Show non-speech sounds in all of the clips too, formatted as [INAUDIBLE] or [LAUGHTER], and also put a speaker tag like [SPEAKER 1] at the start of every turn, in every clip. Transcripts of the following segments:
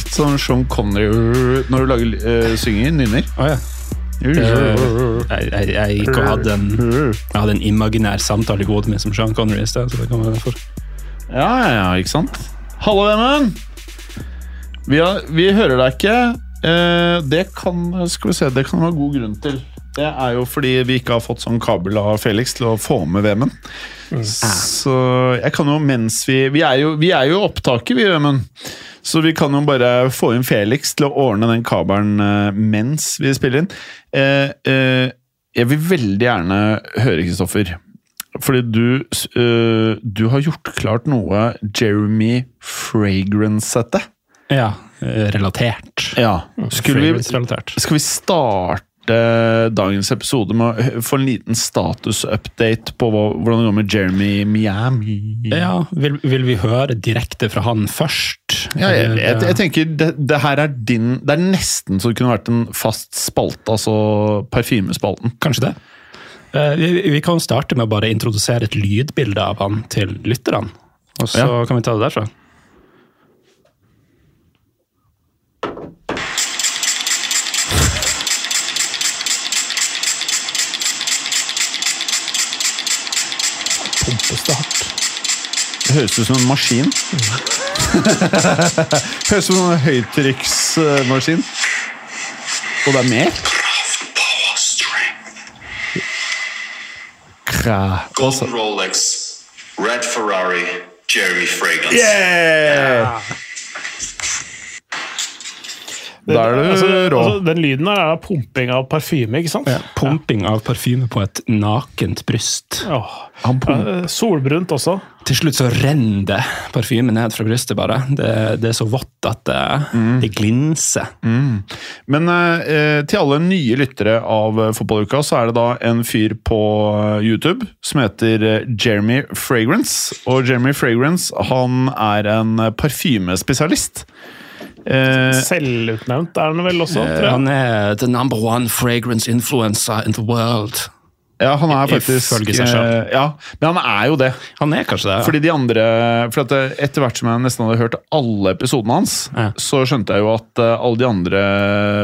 [SPEAKER 1] litt sånn Sean Connery når du lager, uh, synger, nynner.
[SPEAKER 2] Oh, ja. Jeg, jeg, jeg gikk og hadde en, jeg hadde en imaginær samtale i hodet mitt som Sean Connery i sted. så det kan være derfor.
[SPEAKER 1] Ja, ja, ja, ikke sant? Hallo, vennen! Vi, har- vi hører deg ikke. Eh, det kan skal vi se, det kan være god grunn til. Det er jo fordi vi ikke har fått sånn kabel av Felix til å få med Vemund. Så jeg kan jo mens vi Vi er jo, vi er jo i opptaket, vi, Vemund. Så vi kan jo bare få inn Felix til å ordne den kabelen eh, mens vi spiller inn. Eh, eh, jeg vil veldig gjerne høre, Kristoffer. Fordi du, eh, du har gjort klart noe Jeremy Fragrance-sette.
[SPEAKER 2] Ja, relatert.
[SPEAKER 1] Ja. Skulle vi, skal vi starte dagens episode med å få en liten status-update på hva, hvordan det går med Jeremy Miami?
[SPEAKER 2] Ja, vil, vil vi høre direkte fra han først?
[SPEAKER 1] Ja, jeg, jeg, jeg tenker det, det her er din Det er nesten så det kunne vært en fast spalte, altså parfymespalten.
[SPEAKER 2] Kanskje det. Eh, Vi, vi kan starte med å bare introdusere et lydbilde av han til lytterne. Og så
[SPEAKER 1] Ja.
[SPEAKER 2] kan vi ta det derfra.
[SPEAKER 1] Det høres ut som en maskin. [LAUGHS] høres ut som en høytrykksmaskin. Og det er mer? Kra. Altså.
[SPEAKER 3] Golden Rolex, Red Ferrari, Jeremy Fragrance.
[SPEAKER 1] Yeah! Da er du
[SPEAKER 4] altså,
[SPEAKER 1] rå.
[SPEAKER 4] Altså, den lyden her er pumping av parfyme, ikke sant?
[SPEAKER 2] Pumping av parfyme på et nakent bryst.
[SPEAKER 4] Åh.
[SPEAKER 1] Han pumper.
[SPEAKER 4] Eh, Solbrunt også.
[SPEAKER 2] Til slutt så renner det parfyme ned fra brystet, bare. Det, det er så vått at det, det glinser.
[SPEAKER 1] Men eh, til alle nye lyttere av eh, Fotballuka, så er det da en fyr på eh, YouTube som heter eh, Jeremy Fragrance. Og Jeremy Fragrance han er en eh, parfymespesialist. Eh,
[SPEAKER 4] Selvutnevnt er han vel også, tror jeg.
[SPEAKER 2] Han er the number one fragrance influencer in the world.
[SPEAKER 1] ja, han er faktisk
[SPEAKER 2] Ifølge seg selv.
[SPEAKER 1] eh, Ja, men han er jo det.
[SPEAKER 2] Han er kanskje det. ja.
[SPEAKER 1] Fordi de andre For at eh, Etter hvert som jeg nesten hadde hørt alle episodene hans,
[SPEAKER 2] Ja.
[SPEAKER 1] så skjønte jeg jo at eh, alle de andre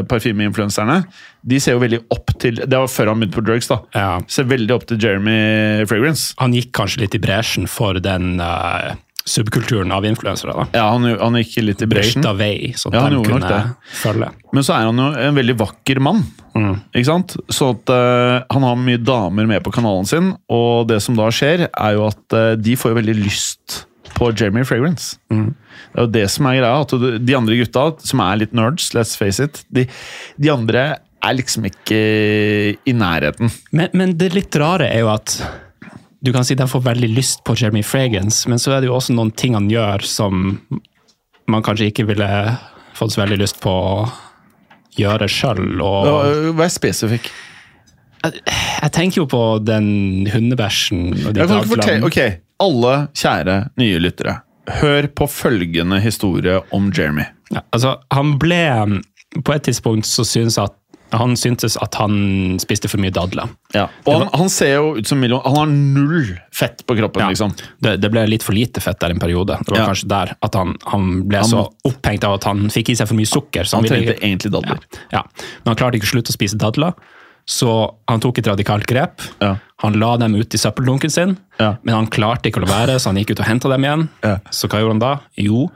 [SPEAKER 1] parfymeinfluenserne De ser jo veldig opp til Det var før han begynte på drugs. da
[SPEAKER 2] Ja.
[SPEAKER 1] Ser veldig opp til Jeremy Fragrance.
[SPEAKER 2] Han gikk kanskje litt i bresjen for den eh, subkulturen av influensere. da.
[SPEAKER 1] Ja, han, han gikk litt i bresjen.
[SPEAKER 2] Brøyta vei, sånn
[SPEAKER 1] Ja,
[SPEAKER 2] de kunne
[SPEAKER 1] det.
[SPEAKER 2] følge.
[SPEAKER 1] Men så er han jo en veldig vakker mann.
[SPEAKER 2] Mm.
[SPEAKER 1] Ikke sant? Så at uh, han har mye damer med på kanalen sin, og det som da skjer, er jo at uh, de får jo veldig lyst på Jeremy Fragrance.
[SPEAKER 2] Mm.
[SPEAKER 1] Det er jo det som er greia. At de andre gutta, som er litt nerds, let's face it, de, de andre er liksom ikke i nærheten.
[SPEAKER 2] Men, men det litt rare er jo at du kan si de får veldig lyst på Jeremy Fragrance, men så er det jo også noen ting han gjør som man kanskje ikke ville fått så veldig lyst på å gjøre sjøl.
[SPEAKER 1] Vær spesifikk.
[SPEAKER 2] jeg tenker jo på den hundebæsjen og de
[SPEAKER 1] Jeg fortelle, ok, Alle kjære nye lyttere, hør på følgende historie om Jeremy.
[SPEAKER 2] Ja, altså, han ble På et tidspunkt så synes jeg at han syntes at han spiste for mye dadler.
[SPEAKER 1] Ja. Og han, han ser jo ut som million. Han har null fett på kroppen,
[SPEAKER 2] Ja.
[SPEAKER 1] liksom.
[SPEAKER 2] Det, det ble litt for lite fett der en periode. Det var
[SPEAKER 1] Ja.
[SPEAKER 2] kanskje der at han, han ble
[SPEAKER 1] Han
[SPEAKER 2] så opphengt av at han fikk i seg for mye sukker. Så
[SPEAKER 1] Han
[SPEAKER 2] ville
[SPEAKER 1] trengte egentlig dadler.
[SPEAKER 2] Ja, ja. Men han klarte ikke å slutte å spise dadler. Så han tok et radikalt grep.
[SPEAKER 1] Ja.
[SPEAKER 2] Han la dem ut i søppeldunken sin,
[SPEAKER 1] Ja.
[SPEAKER 2] men han klarte ikke å la være, så han gikk ut og henta dem igjen.
[SPEAKER 1] Ja.
[SPEAKER 2] Så hva gjorde han da? Jo,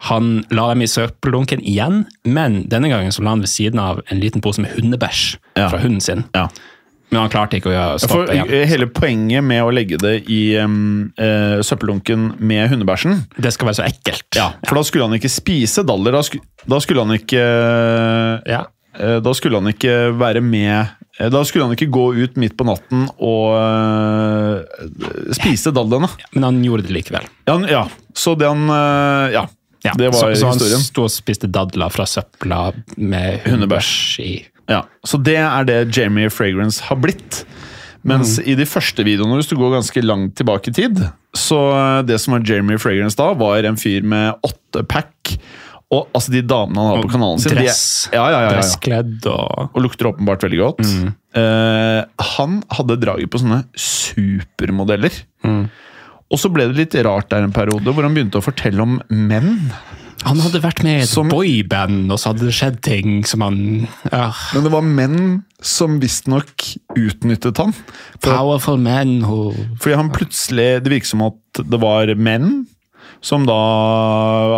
[SPEAKER 2] han la dem i søppeldunken igjen, men denne gangen så la han ved siden av en liten pose med hundebæsj
[SPEAKER 1] Ja.
[SPEAKER 2] fra hunden sin.
[SPEAKER 1] Ja.
[SPEAKER 2] Men han klarte ikke å stoppe igjen.
[SPEAKER 1] For Hele poenget med å legge det i um, uh, søppeldunken med hundebæsjen
[SPEAKER 2] Det skal være så ekkelt.
[SPEAKER 1] ja, For da skulle han ikke spise daller. Da, sku, da skulle han ikke
[SPEAKER 2] Ja.
[SPEAKER 1] eh, Da skulle han ikke være med eh, Da skulle han ikke gå ut midt på natten og eh, spise dallene.
[SPEAKER 2] Men han gjorde det likevel.
[SPEAKER 1] Ja, han- ja. Så det han eh, Ja.
[SPEAKER 2] Ja,
[SPEAKER 1] Det var
[SPEAKER 2] så, så han
[SPEAKER 1] historien.
[SPEAKER 2] sto og spiste dadler fra søpla med hundebæsj i.
[SPEAKER 1] Ja, Så det er det Jamie Fragrance har blitt. Mens i de første videoene, hvis du går ganske langt tilbake i tid, så det som var Jeremy Fragrance da, var en fyr med åtte pack. Og altså de damene han har på kanalen sin
[SPEAKER 2] Dress.
[SPEAKER 1] ja, ja, ja, ja, ja.
[SPEAKER 2] Dresskledd og
[SPEAKER 1] Og lukter åpenbart veldig godt. Eh, han hadde draget på sånne supermodeller. Og så ble det litt rart der en periode, hvor han begynte å fortelle om menn.
[SPEAKER 2] Han hadde vært med i et
[SPEAKER 1] Som-
[SPEAKER 2] boyband, og så hadde det skjedd ting som han ja,
[SPEAKER 1] Men det var menn som visstnok utnyttet han. For
[SPEAKER 2] Powerful men who
[SPEAKER 1] Fordi han plutselig Det virket som at det var menn som da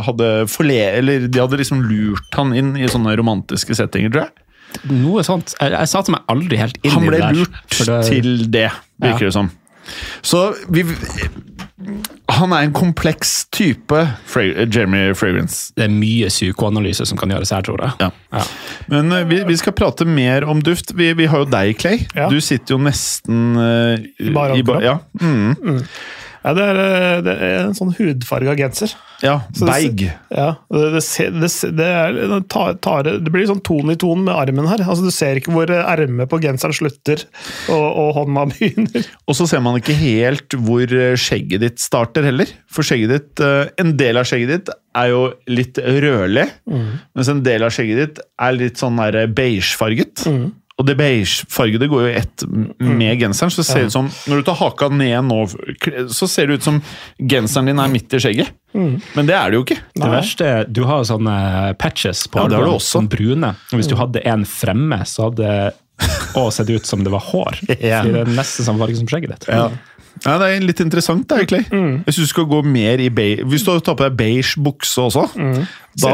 [SPEAKER 1] hadde forle... Eller de hadde liksom lurt han inn i sånne romantiske settinger, tror jeg.
[SPEAKER 2] Noe sånt. Jeg, jeg satte meg aldri helt inn i det der.
[SPEAKER 1] lurt
[SPEAKER 2] for det-
[SPEAKER 1] til det, virker
[SPEAKER 2] Ja.
[SPEAKER 1] det som. Så vi Han er en kompleks type, Fra Jeremy Fragrance.
[SPEAKER 2] Det er mye psykoanalyse som kan gjøres her, tror jeg.
[SPEAKER 1] Ja.
[SPEAKER 2] Ja.
[SPEAKER 1] Men uh, vi, vi skal prate mer om duft. Vi, vi har jo deg, Clay.
[SPEAKER 4] Ja.
[SPEAKER 1] Du sitter jo nesten uh,
[SPEAKER 4] Bare
[SPEAKER 1] i bar.
[SPEAKER 4] Ja.
[SPEAKER 1] Ja, mm,
[SPEAKER 4] Ja, det, er, eh, det er en sånn hudfarga genser.
[SPEAKER 1] ja Beig.
[SPEAKER 4] Ja, det, det, det, er, tar, det blir sånn ton i ton med armen her. Altså, du ser ikke hvor ermet på genseren slutter og, og hånda [LAUGHS] begynner.
[SPEAKER 1] Og så ser man ikke helt hvor eh, skjegget ditt starter heller. For skjegget ditt, eh, en del av skjegget ditt er jo litt rødlig, mens en del av skjegget ditt er litt sånn beigefarget. beigefarget. Og det beigefargede går jo i ett med genseren, så det ser ut som Når du tar haka ned nå, så ser det ut som genseren din er midt i skjegget. Men det er det jo ikke.
[SPEAKER 2] Det verste er du har sånne patches på
[SPEAKER 1] Ja, det har du
[SPEAKER 2] armene,
[SPEAKER 1] også.
[SPEAKER 2] sånn brune. Og hvis du hadde en fremme, så hadde det også sett ut som det var hår. [LAUGHS] Yeah. Det er nesten samme farge som skjegget ditt.
[SPEAKER 1] Ja. Ja, Det er litt interessant, det, egentlig. Jeg synes du skal gå mer i beige Hvis du tar på deg beige bukse også, da,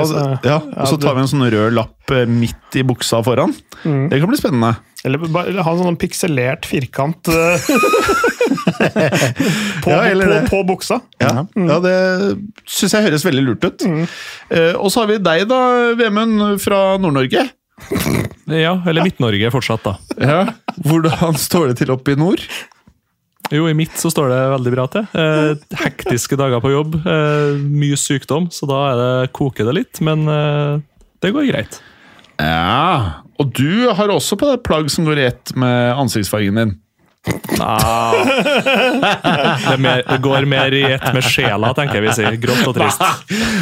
[SPEAKER 4] ut som-
[SPEAKER 1] ja, og så tar vi en sånn rød lapp eh, midt i buksa foran. Det kan bli spennende.
[SPEAKER 4] Eller bare eller ha en sånn pikselert firkant eh, [LAUGHS] på,
[SPEAKER 1] Ja,
[SPEAKER 4] på, på buksa.
[SPEAKER 1] Ja, ja det syns jeg høres veldig lurt ut. Eh, og så har vi deg, da, Vemund, fra Nord-Norge.
[SPEAKER 5] Ja, eller Midt-Norge fortsatt, da.
[SPEAKER 1] Ja. Hvordan står det til oppe i nord?
[SPEAKER 5] Jo, i mitt så står det veldig bra til. Eh, hektiske dager på jobb, eh, mye sykdom, så da er det, koker det litt, men eh, det går greit.
[SPEAKER 1] Ja, Og du har også på deg plagg som går i ett med ansiktsfargen din.
[SPEAKER 5] Ah. Det, er mer, det går mer i ett med sjela, tenker jeg vi sier. Grått og trist.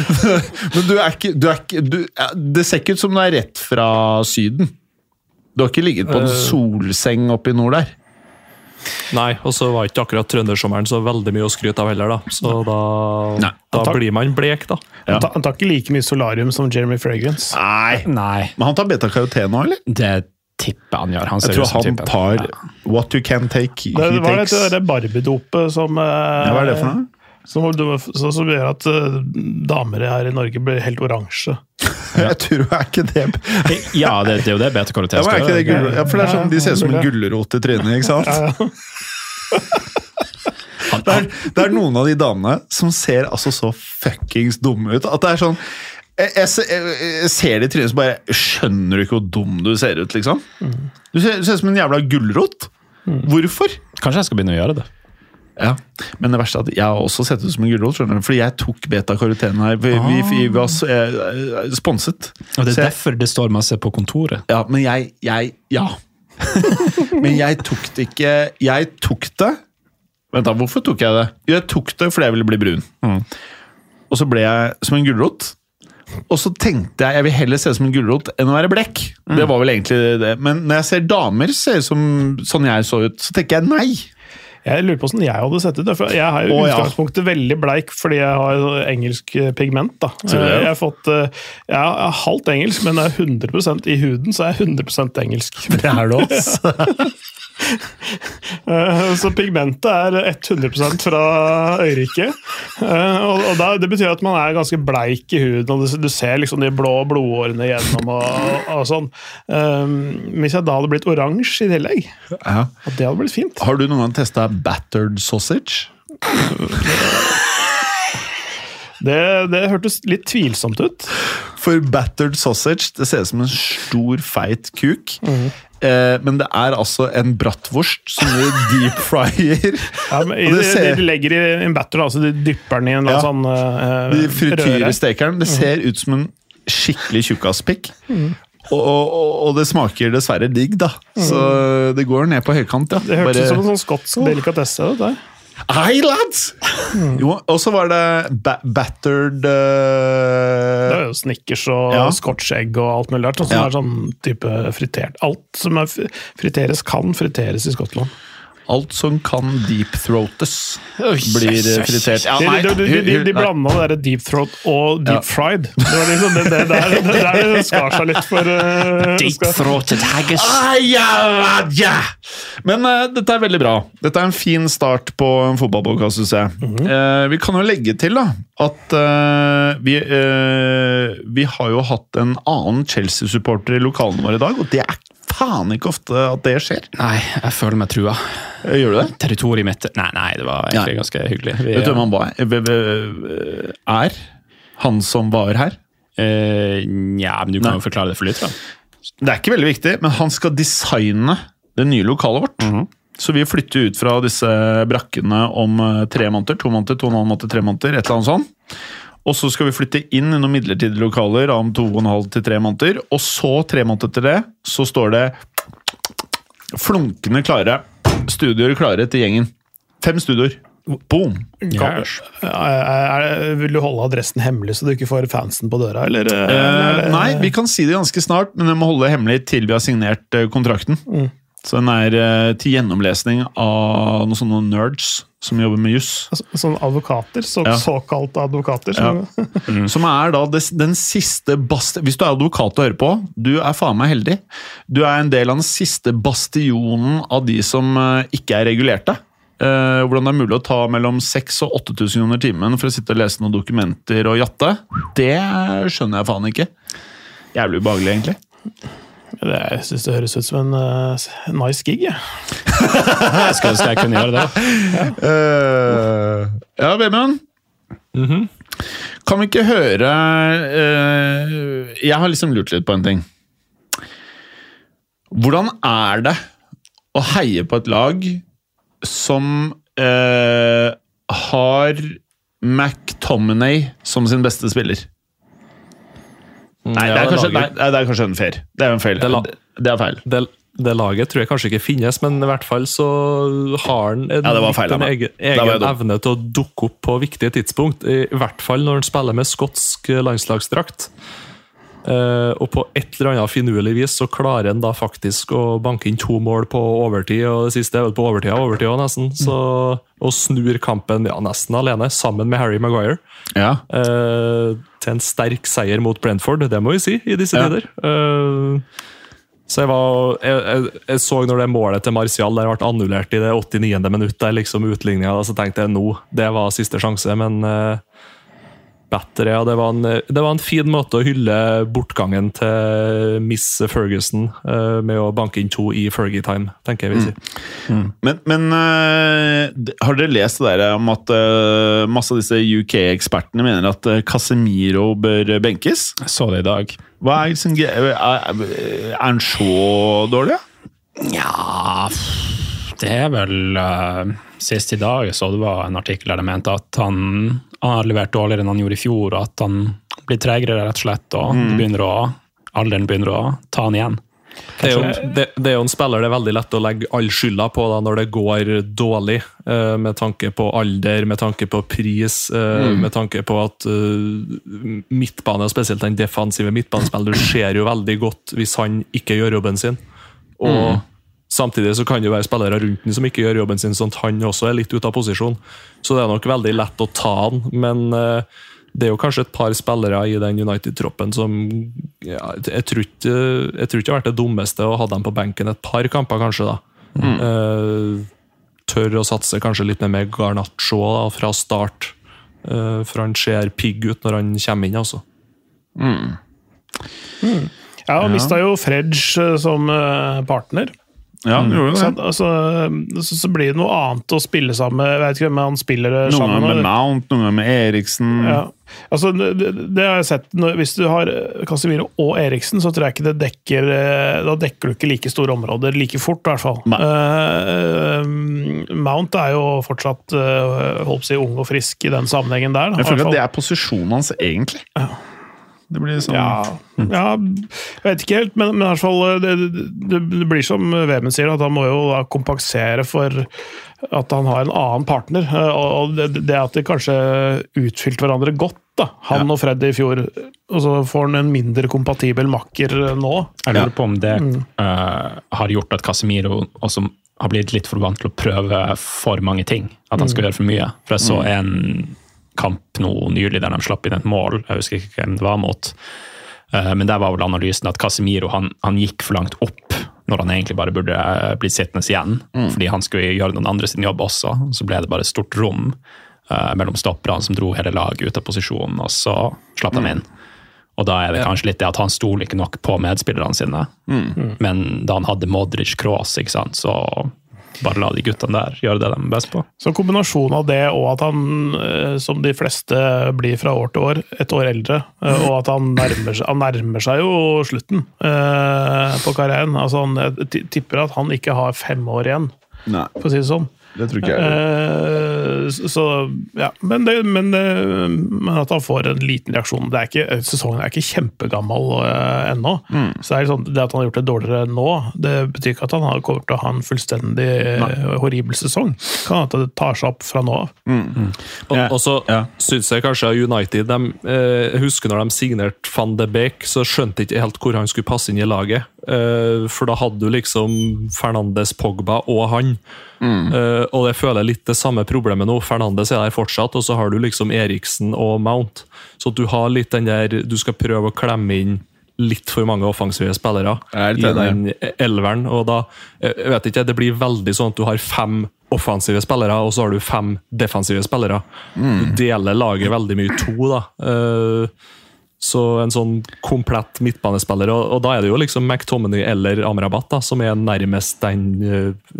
[SPEAKER 5] [LAUGHS]
[SPEAKER 1] Men du er ikke, du er ikke du, Det ser ikke ut som du er rett fra Syden. Du har ikke ligget på en solseng oppe i nord der?
[SPEAKER 5] Nei, og så var ikke akkurat trøndersommeren så veldig mye å skryte av heller, da. Så da,
[SPEAKER 1] Nei.
[SPEAKER 5] da
[SPEAKER 4] Takk.
[SPEAKER 5] blir man blek, da.
[SPEAKER 1] Ja.
[SPEAKER 4] Han tar- Han tar ikke like mye solarium som Jeremy Fragrance.
[SPEAKER 1] Nei.
[SPEAKER 2] Nei,
[SPEAKER 1] Men han tar beta-karoten nå, eller?
[SPEAKER 2] det tipper han gjør. Han ser
[SPEAKER 1] Jeg tror
[SPEAKER 2] ut som
[SPEAKER 1] han
[SPEAKER 2] typen.
[SPEAKER 1] tar what you can take,
[SPEAKER 4] Det
[SPEAKER 1] he
[SPEAKER 4] var
[SPEAKER 1] takes.
[SPEAKER 4] Det, det Barbie-dopet som eh,
[SPEAKER 1] Ja, hva er det for noe?
[SPEAKER 4] Som, som, som gjør at uh, damer her i Norge blir helt oransje. [LAUGHS]
[SPEAKER 1] Jeg tror er ikke det [LAUGHS]
[SPEAKER 2] Ja, det, det er jo det
[SPEAKER 1] ja, ikke det gull, ja, for det er sånn, De ser ut som en
[SPEAKER 4] Ja,
[SPEAKER 1] gulrot i trynet, ikke sant?
[SPEAKER 4] Ja, ja. [LAUGHS]
[SPEAKER 1] Det er, det er noen av de damene som ser altså så fuckings dumme ut. At det er sånn Jeg, jeg, jeg, jeg ser det i trynet, så bare skjønner du ikke hvor dum du ser ut, liksom. Du ser, du ser ut som en jævla gulrot. Hvorfor?
[SPEAKER 2] Kanskje jeg skal begynne å gjøre det.
[SPEAKER 1] Ja, Men det verste er at jeg har også sett ut som en gulrot. Fordi jeg tok beta-karotenen her. Vi, vi, vi var eh, eh, sponset.
[SPEAKER 2] Og det er
[SPEAKER 1] jeg-
[SPEAKER 2] derfor det står masse på kontoret.
[SPEAKER 1] Ja, men jeg, jeg Ja. [LAUGHS] men jeg tok det ikke Jeg tok det Vent, da, hvorfor tok jeg det? Jo, jeg tok det fordi jeg ville bli brun. Og så ble jeg som en gulrot. Og så tenkte jeg jeg vil heller se ut som en gulrot enn å være blekk. Det var vel egentlig det. Men når jeg ser damer se ut som sånn jeg så ut, så tenker jeg nei.
[SPEAKER 4] Jeg lurer på hvordan jeg hadde sett ut. For jeg er i
[SPEAKER 1] utgangspunktet ja.
[SPEAKER 4] veldig bleik fordi jeg har engelsk eh, pigment. da.
[SPEAKER 1] Ser du det?
[SPEAKER 4] Jeg har fått, eh, jeg er halvt engelsk, men jeg er 100% i huden, så er jeg 100% engelsk.
[SPEAKER 1] Det er det også. [LAUGHS] [LAUGHS]
[SPEAKER 4] Eh, Så pigmentet er 100 fra øyeriket. Eh, Og, det betyr at man er ganske bleik i huden, og du, ser liksom de blå blodårene gjennom. og, og, og sånn. Um, hvis jeg da hadde blitt oransje i tillegg,
[SPEAKER 1] Ja.
[SPEAKER 4] at det hadde blitt fint.
[SPEAKER 1] Har du noen gang testa battered sausage?
[SPEAKER 4] Det, det hørtes litt tvilsomt ut.
[SPEAKER 1] For battered sausage det ser ut som en stor, feit kuk.
[SPEAKER 4] Mm.
[SPEAKER 1] eh, men det er altså en bratwurst som du [LAUGHS] deep fryer.
[SPEAKER 4] Ja, men
[SPEAKER 1] det
[SPEAKER 4] de,
[SPEAKER 1] ser-
[SPEAKER 4] de legger i en batter, altså de dypper den i en
[SPEAKER 1] Ja.
[SPEAKER 4] sånn uh,
[SPEAKER 1] De
[SPEAKER 4] frityrer
[SPEAKER 1] stekeren. Det ser ut som en skikkelig tjukkaspikk. Og, og, og det smaker dessverre digg, da. Så det går ned på høykant, ja.
[SPEAKER 4] Det hørtes
[SPEAKER 1] Bare-
[SPEAKER 4] ut som en sånn skotsk delikatesse. Det der.
[SPEAKER 1] Hei, lads! Jo, og så var det ba battered
[SPEAKER 4] Det
[SPEAKER 1] eh,
[SPEAKER 4] er jo Snickers og
[SPEAKER 1] Ja.
[SPEAKER 4] scotch-egg og alt mulig rart. Som
[SPEAKER 1] Ja.
[SPEAKER 4] sånn type fritert. Alt som er friteres, kan friteres i Skottland.
[SPEAKER 1] Alt som kan deep-throates, blir fritert. Ja,
[SPEAKER 4] De,
[SPEAKER 1] nei,
[SPEAKER 4] de, de, de, blanda det derre deep throat og deep
[SPEAKER 1] Ja.
[SPEAKER 4] fried. Det var liksom det, det der det der skar seg litt for uh, Deepthroated
[SPEAKER 2] Deep-throated haggis.
[SPEAKER 1] Ah, ja, yeah. Men uh, dette er veldig bra. Dette er en fin start på en fotballpodkast, syns jeg. Eh, vi kan jo legge til da, at uh, vi, eh, vi har jo hatt en annen Chelsea-supporter i lokalene våre i dag, og det er faen ikke ofte at det skjer.
[SPEAKER 2] Nei, jeg føler meg trua.
[SPEAKER 1] Eh, Gjør du det?
[SPEAKER 2] Territoriet mitt Nei, nei, det var egentlig
[SPEAKER 1] Nei.
[SPEAKER 2] ganske hyggelig. Vi,
[SPEAKER 1] Vet du hvem han var? Eh, v- Er han som var her?
[SPEAKER 2] eh, Nja, men du kan
[SPEAKER 1] Nei.
[SPEAKER 2] jo forklare det for lytterne.
[SPEAKER 1] Det er ikke veldig viktig, men han skal designe det nye lokalet vårt. Så vi flytter ut fra disse brakkene om eh, tre måneder, to måneder, to og en halv måned, tre måneder, et eller annet sånt. Og så skal vi flytte inn i noen midlertidige lokaler om to og en halv til tre måneder. Og så, tre måneder etter det, så står det flunkende klare. Studioer klare til gjengen. Fem studioer. Boom!
[SPEAKER 4] Kan- Er, er, vil du holde adressen hemmelig, så du ikke får fansen på døra, eller? eh,
[SPEAKER 1] Eh, nei, vi kan si det ganske snart, men jeg må holde det hemmelig til vi har signert kontrakten. kontrakten. Så den er eh, til gjennomlesning av noen sånne nerds som jobber med juss.
[SPEAKER 4] Altså, sånne advokater, så,
[SPEAKER 1] Ja.
[SPEAKER 4] såkalte advokater. Som, [LAUGHS]
[SPEAKER 1] Som er da des, den siste bast... Hvis du er advokat og hører på, du er faen meg heldig. Du er en del av den siste bastionen av de som eh, ikke er regulerte. Eh, hvordan det er mulig å ta mellom 6000 og 8000 kroner timen for å sitte og lese noen dokumenter og jatte, det skjønner jeg faen ikke. Jævlig ubehagelig, egentlig.
[SPEAKER 4] Det, jeg syns det høres ut som en uh, nice gig. jeg. [LAUGHS]
[SPEAKER 2] Skal, ønske jeg kunne gjøre det? [LAUGHS]
[SPEAKER 1] Eh, ja, Vemund? Kan vi ikke høre uh, Jeg har liksom lurt litt på en ting. Hvordan er det å heie på et lag som eh, har McTominay som sin beste spiller? Nei, det er kanskje, nei, det er kanskje en fair. Det er en feil.
[SPEAKER 5] Det
[SPEAKER 1] Det er feil.
[SPEAKER 5] det, det laget tror jeg kanskje ikke finnes, men i hvert fall så har han en,
[SPEAKER 1] Ja, feil
[SPEAKER 5] en egen, egen evne til å dukke opp på viktige tidspunkt. I hvert fall når han spiller med skotsk landslagsdrakt. Eh, og på et eller annet finurlig vis så klarer han da faktisk å banke inn to mål på overtid, og det siste er vel på overtid av overtid også, nesten. Så, og snur kampen ja, nesten alene, sammen med Harry Maguire.
[SPEAKER 1] Ja.
[SPEAKER 5] Eh, til en sterk seier mot Brentford, det må vi si, i disse
[SPEAKER 1] Ja.
[SPEAKER 5] tider. Eh, så jeg, var, jeg, jeg, jeg så når det målet til Martial der ble annullert i det 89. minutt, der liksom utligninga, så tenkte jeg nå, det var siste sjanse, men uh, Batter, ja, det var, en, det var en fin måte å hylle bortgangen til Miss Ferguson eh, med å banke inn to i Fergie-time, tenker jeg vi sier.
[SPEAKER 1] Men, men uh, har dere lest det der om at uh, masse av disse UK-ekspertene mener at Casemiro bør benkes?
[SPEAKER 2] Jeg så det i dag.
[SPEAKER 1] Hva er, liksom, er, er han så dårlig?
[SPEAKER 2] Ja Det er vel Sist i dag så det var en artikkel der de mente at han, han har levert dårligere enn han gjorde i fjor, og at han blir tregere, rett og slett, og mm. begynner å, alderen begynner å ta han igjen.
[SPEAKER 5] Det er, jo, det, det er jo en spiller det er veldig lett å legge all skylda på da, når det går dårlig, uh, med tanke på alder, med tanke på pris, eh, med tanke på at uh, midtbane, spesielt den defensive midtbanespilleren, du ser jo veldig godt hvis han ikke gjør jobben sin. Og Samtidig så kan det jo være spillere rundt den som ikke gjør jobben sin, sånn at han også er litt ute av posisjon. Så det er nok veldig lett å ta han, men eh, det er jo kanskje et par spillere i den United-troppen som ja, jeg, tror ikke, jeg tror ikke har vært det dummeste å ha dem på benken et par kamper, kanskje. da. Eh, tør å satse kanskje litt mer med Garnaccio da, fra start. Uh, for han ser pigg ut når han kommer inn, altså.
[SPEAKER 4] Ja, og mista jo Fredge som partner.
[SPEAKER 1] Ja, mm. gjorde
[SPEAKER 4] Så, altså, så, så blir det noe annet å spille sammen med. Jeg vet ikke hvem han spiller
[SPEAKER 1] Noen
[SPEAKER 4] sammen
[SPEAKER 1] med
[SPEAKER 4] med.
[SPEAKER 1] Mount, noen med Eriksen.
[SPEAKER 4] Ja. Altså, det, det- det har jeg sett. Hvis du har Casemiro og Eriksen, så tror jeg ikke det dekker eh, Da dekker du ikke like store områder like fort, i hvert fall. Eh, Mount er jo fortsatt uh, holdt på å si, ung og frisk i den sammenhengen der. da,
[SPEAKER 1] Jeg føler at det er posisjonen hans, egentlig. Det blir sånn
[SPEAKER 4] Ja, ja, jeg vet ikke helt, men, men i hvert fall det, det, det blir som Vemund sier, at han må jo da kompensere for at han har en annen partner. eh, Og det, det at de kanskje utfylte hverandre godt, da. han og Freddy i fjor. Og så får han en mindre kompatibel makker nå.
[SPEAKER 2] Jeg lurer på om det eh, har gjort at Casemiro også har blitt litt for vant til å prøve for mange ting. At han skal gjøre for mye. For jeg så en kamp nå nylig der de slapp inn et mål, jeg husker ikke hvem det var mot. Eh, men der var vel analysen at Casemiro han, han gikk for langt opp når han egentlig bare burde eh, blitt sittende igjen. Fordi han skulle gjøre noen andre sin jobb også. Så ble det bare et stort rom uh, mellom stopperne som dro hele laget ut av posisjonen, og så slapp de inn. Og da er det kanskje litt det at han stoler ikke nok på medspillerne sine. Men da han hadde Modric Cross, ikke sant, så bare la de guttene der gjøre det de er best på.
[SPEAKER 4] Så kombinasjonen av det og at han, eh, som de fleste blir fra år til år, et år eldre, eh, og at han nærmer seg, han nærmer seg jo slutten eh, på karrieren. Altså han, jeg tipper at han ikke har fem år igjen,
[SPEAKER 1] Nei,
[SPEAKER 4] for å si det sånn.
[SPEAKER 1] Det tror ikke jeg.
[SPEAKER 4] Eh, så- ja, men, det, men, eh, men at han får en liten reaksjon det er ikke, Sesongen er ikke kjempegammel eh, ennå. Så det, er sånn, det at han har gjort det dårligere nå, det betyr ikke at han har- kommer til å ha en fullstendig eh, horribel sesong. Kan at det tar seg opp fra nå av.
[SPEAKER 5] Og,
[SPEAKER 1] Mm.
[SPEAKER 5] og så
[SPEAKER 1] Ja.
[SPEAKER 5] syns jeg kanskje at United de, eh, husker når de signerte van de Beek, så skjønte jeg ikke helt hvor han skulle passe inn i laget. Eh, for da hadde du liksom Fernandes, Pogba og han. Eh, og jeg føler litt det samme problemet nå. Fernandes er der fortsatt, og så har du liksom Eriksen og Mount. Så du har litt den der Du skal prøve å klemme inn litt for mange offensive spillere
[SPEAKER 1] er
[SPEAKER 5] i den elveren. Og da, jeg vet ikke, det blir veldig sånn at du har fem offensive spillere, og så har du fem defensive spillere. Du deler laget veldig mye i to, da. Eh, Så en sånn komplett midtbanespiller, og, og da er det jo liksom McTominay eller Amrabat da, som er nærmest den uh,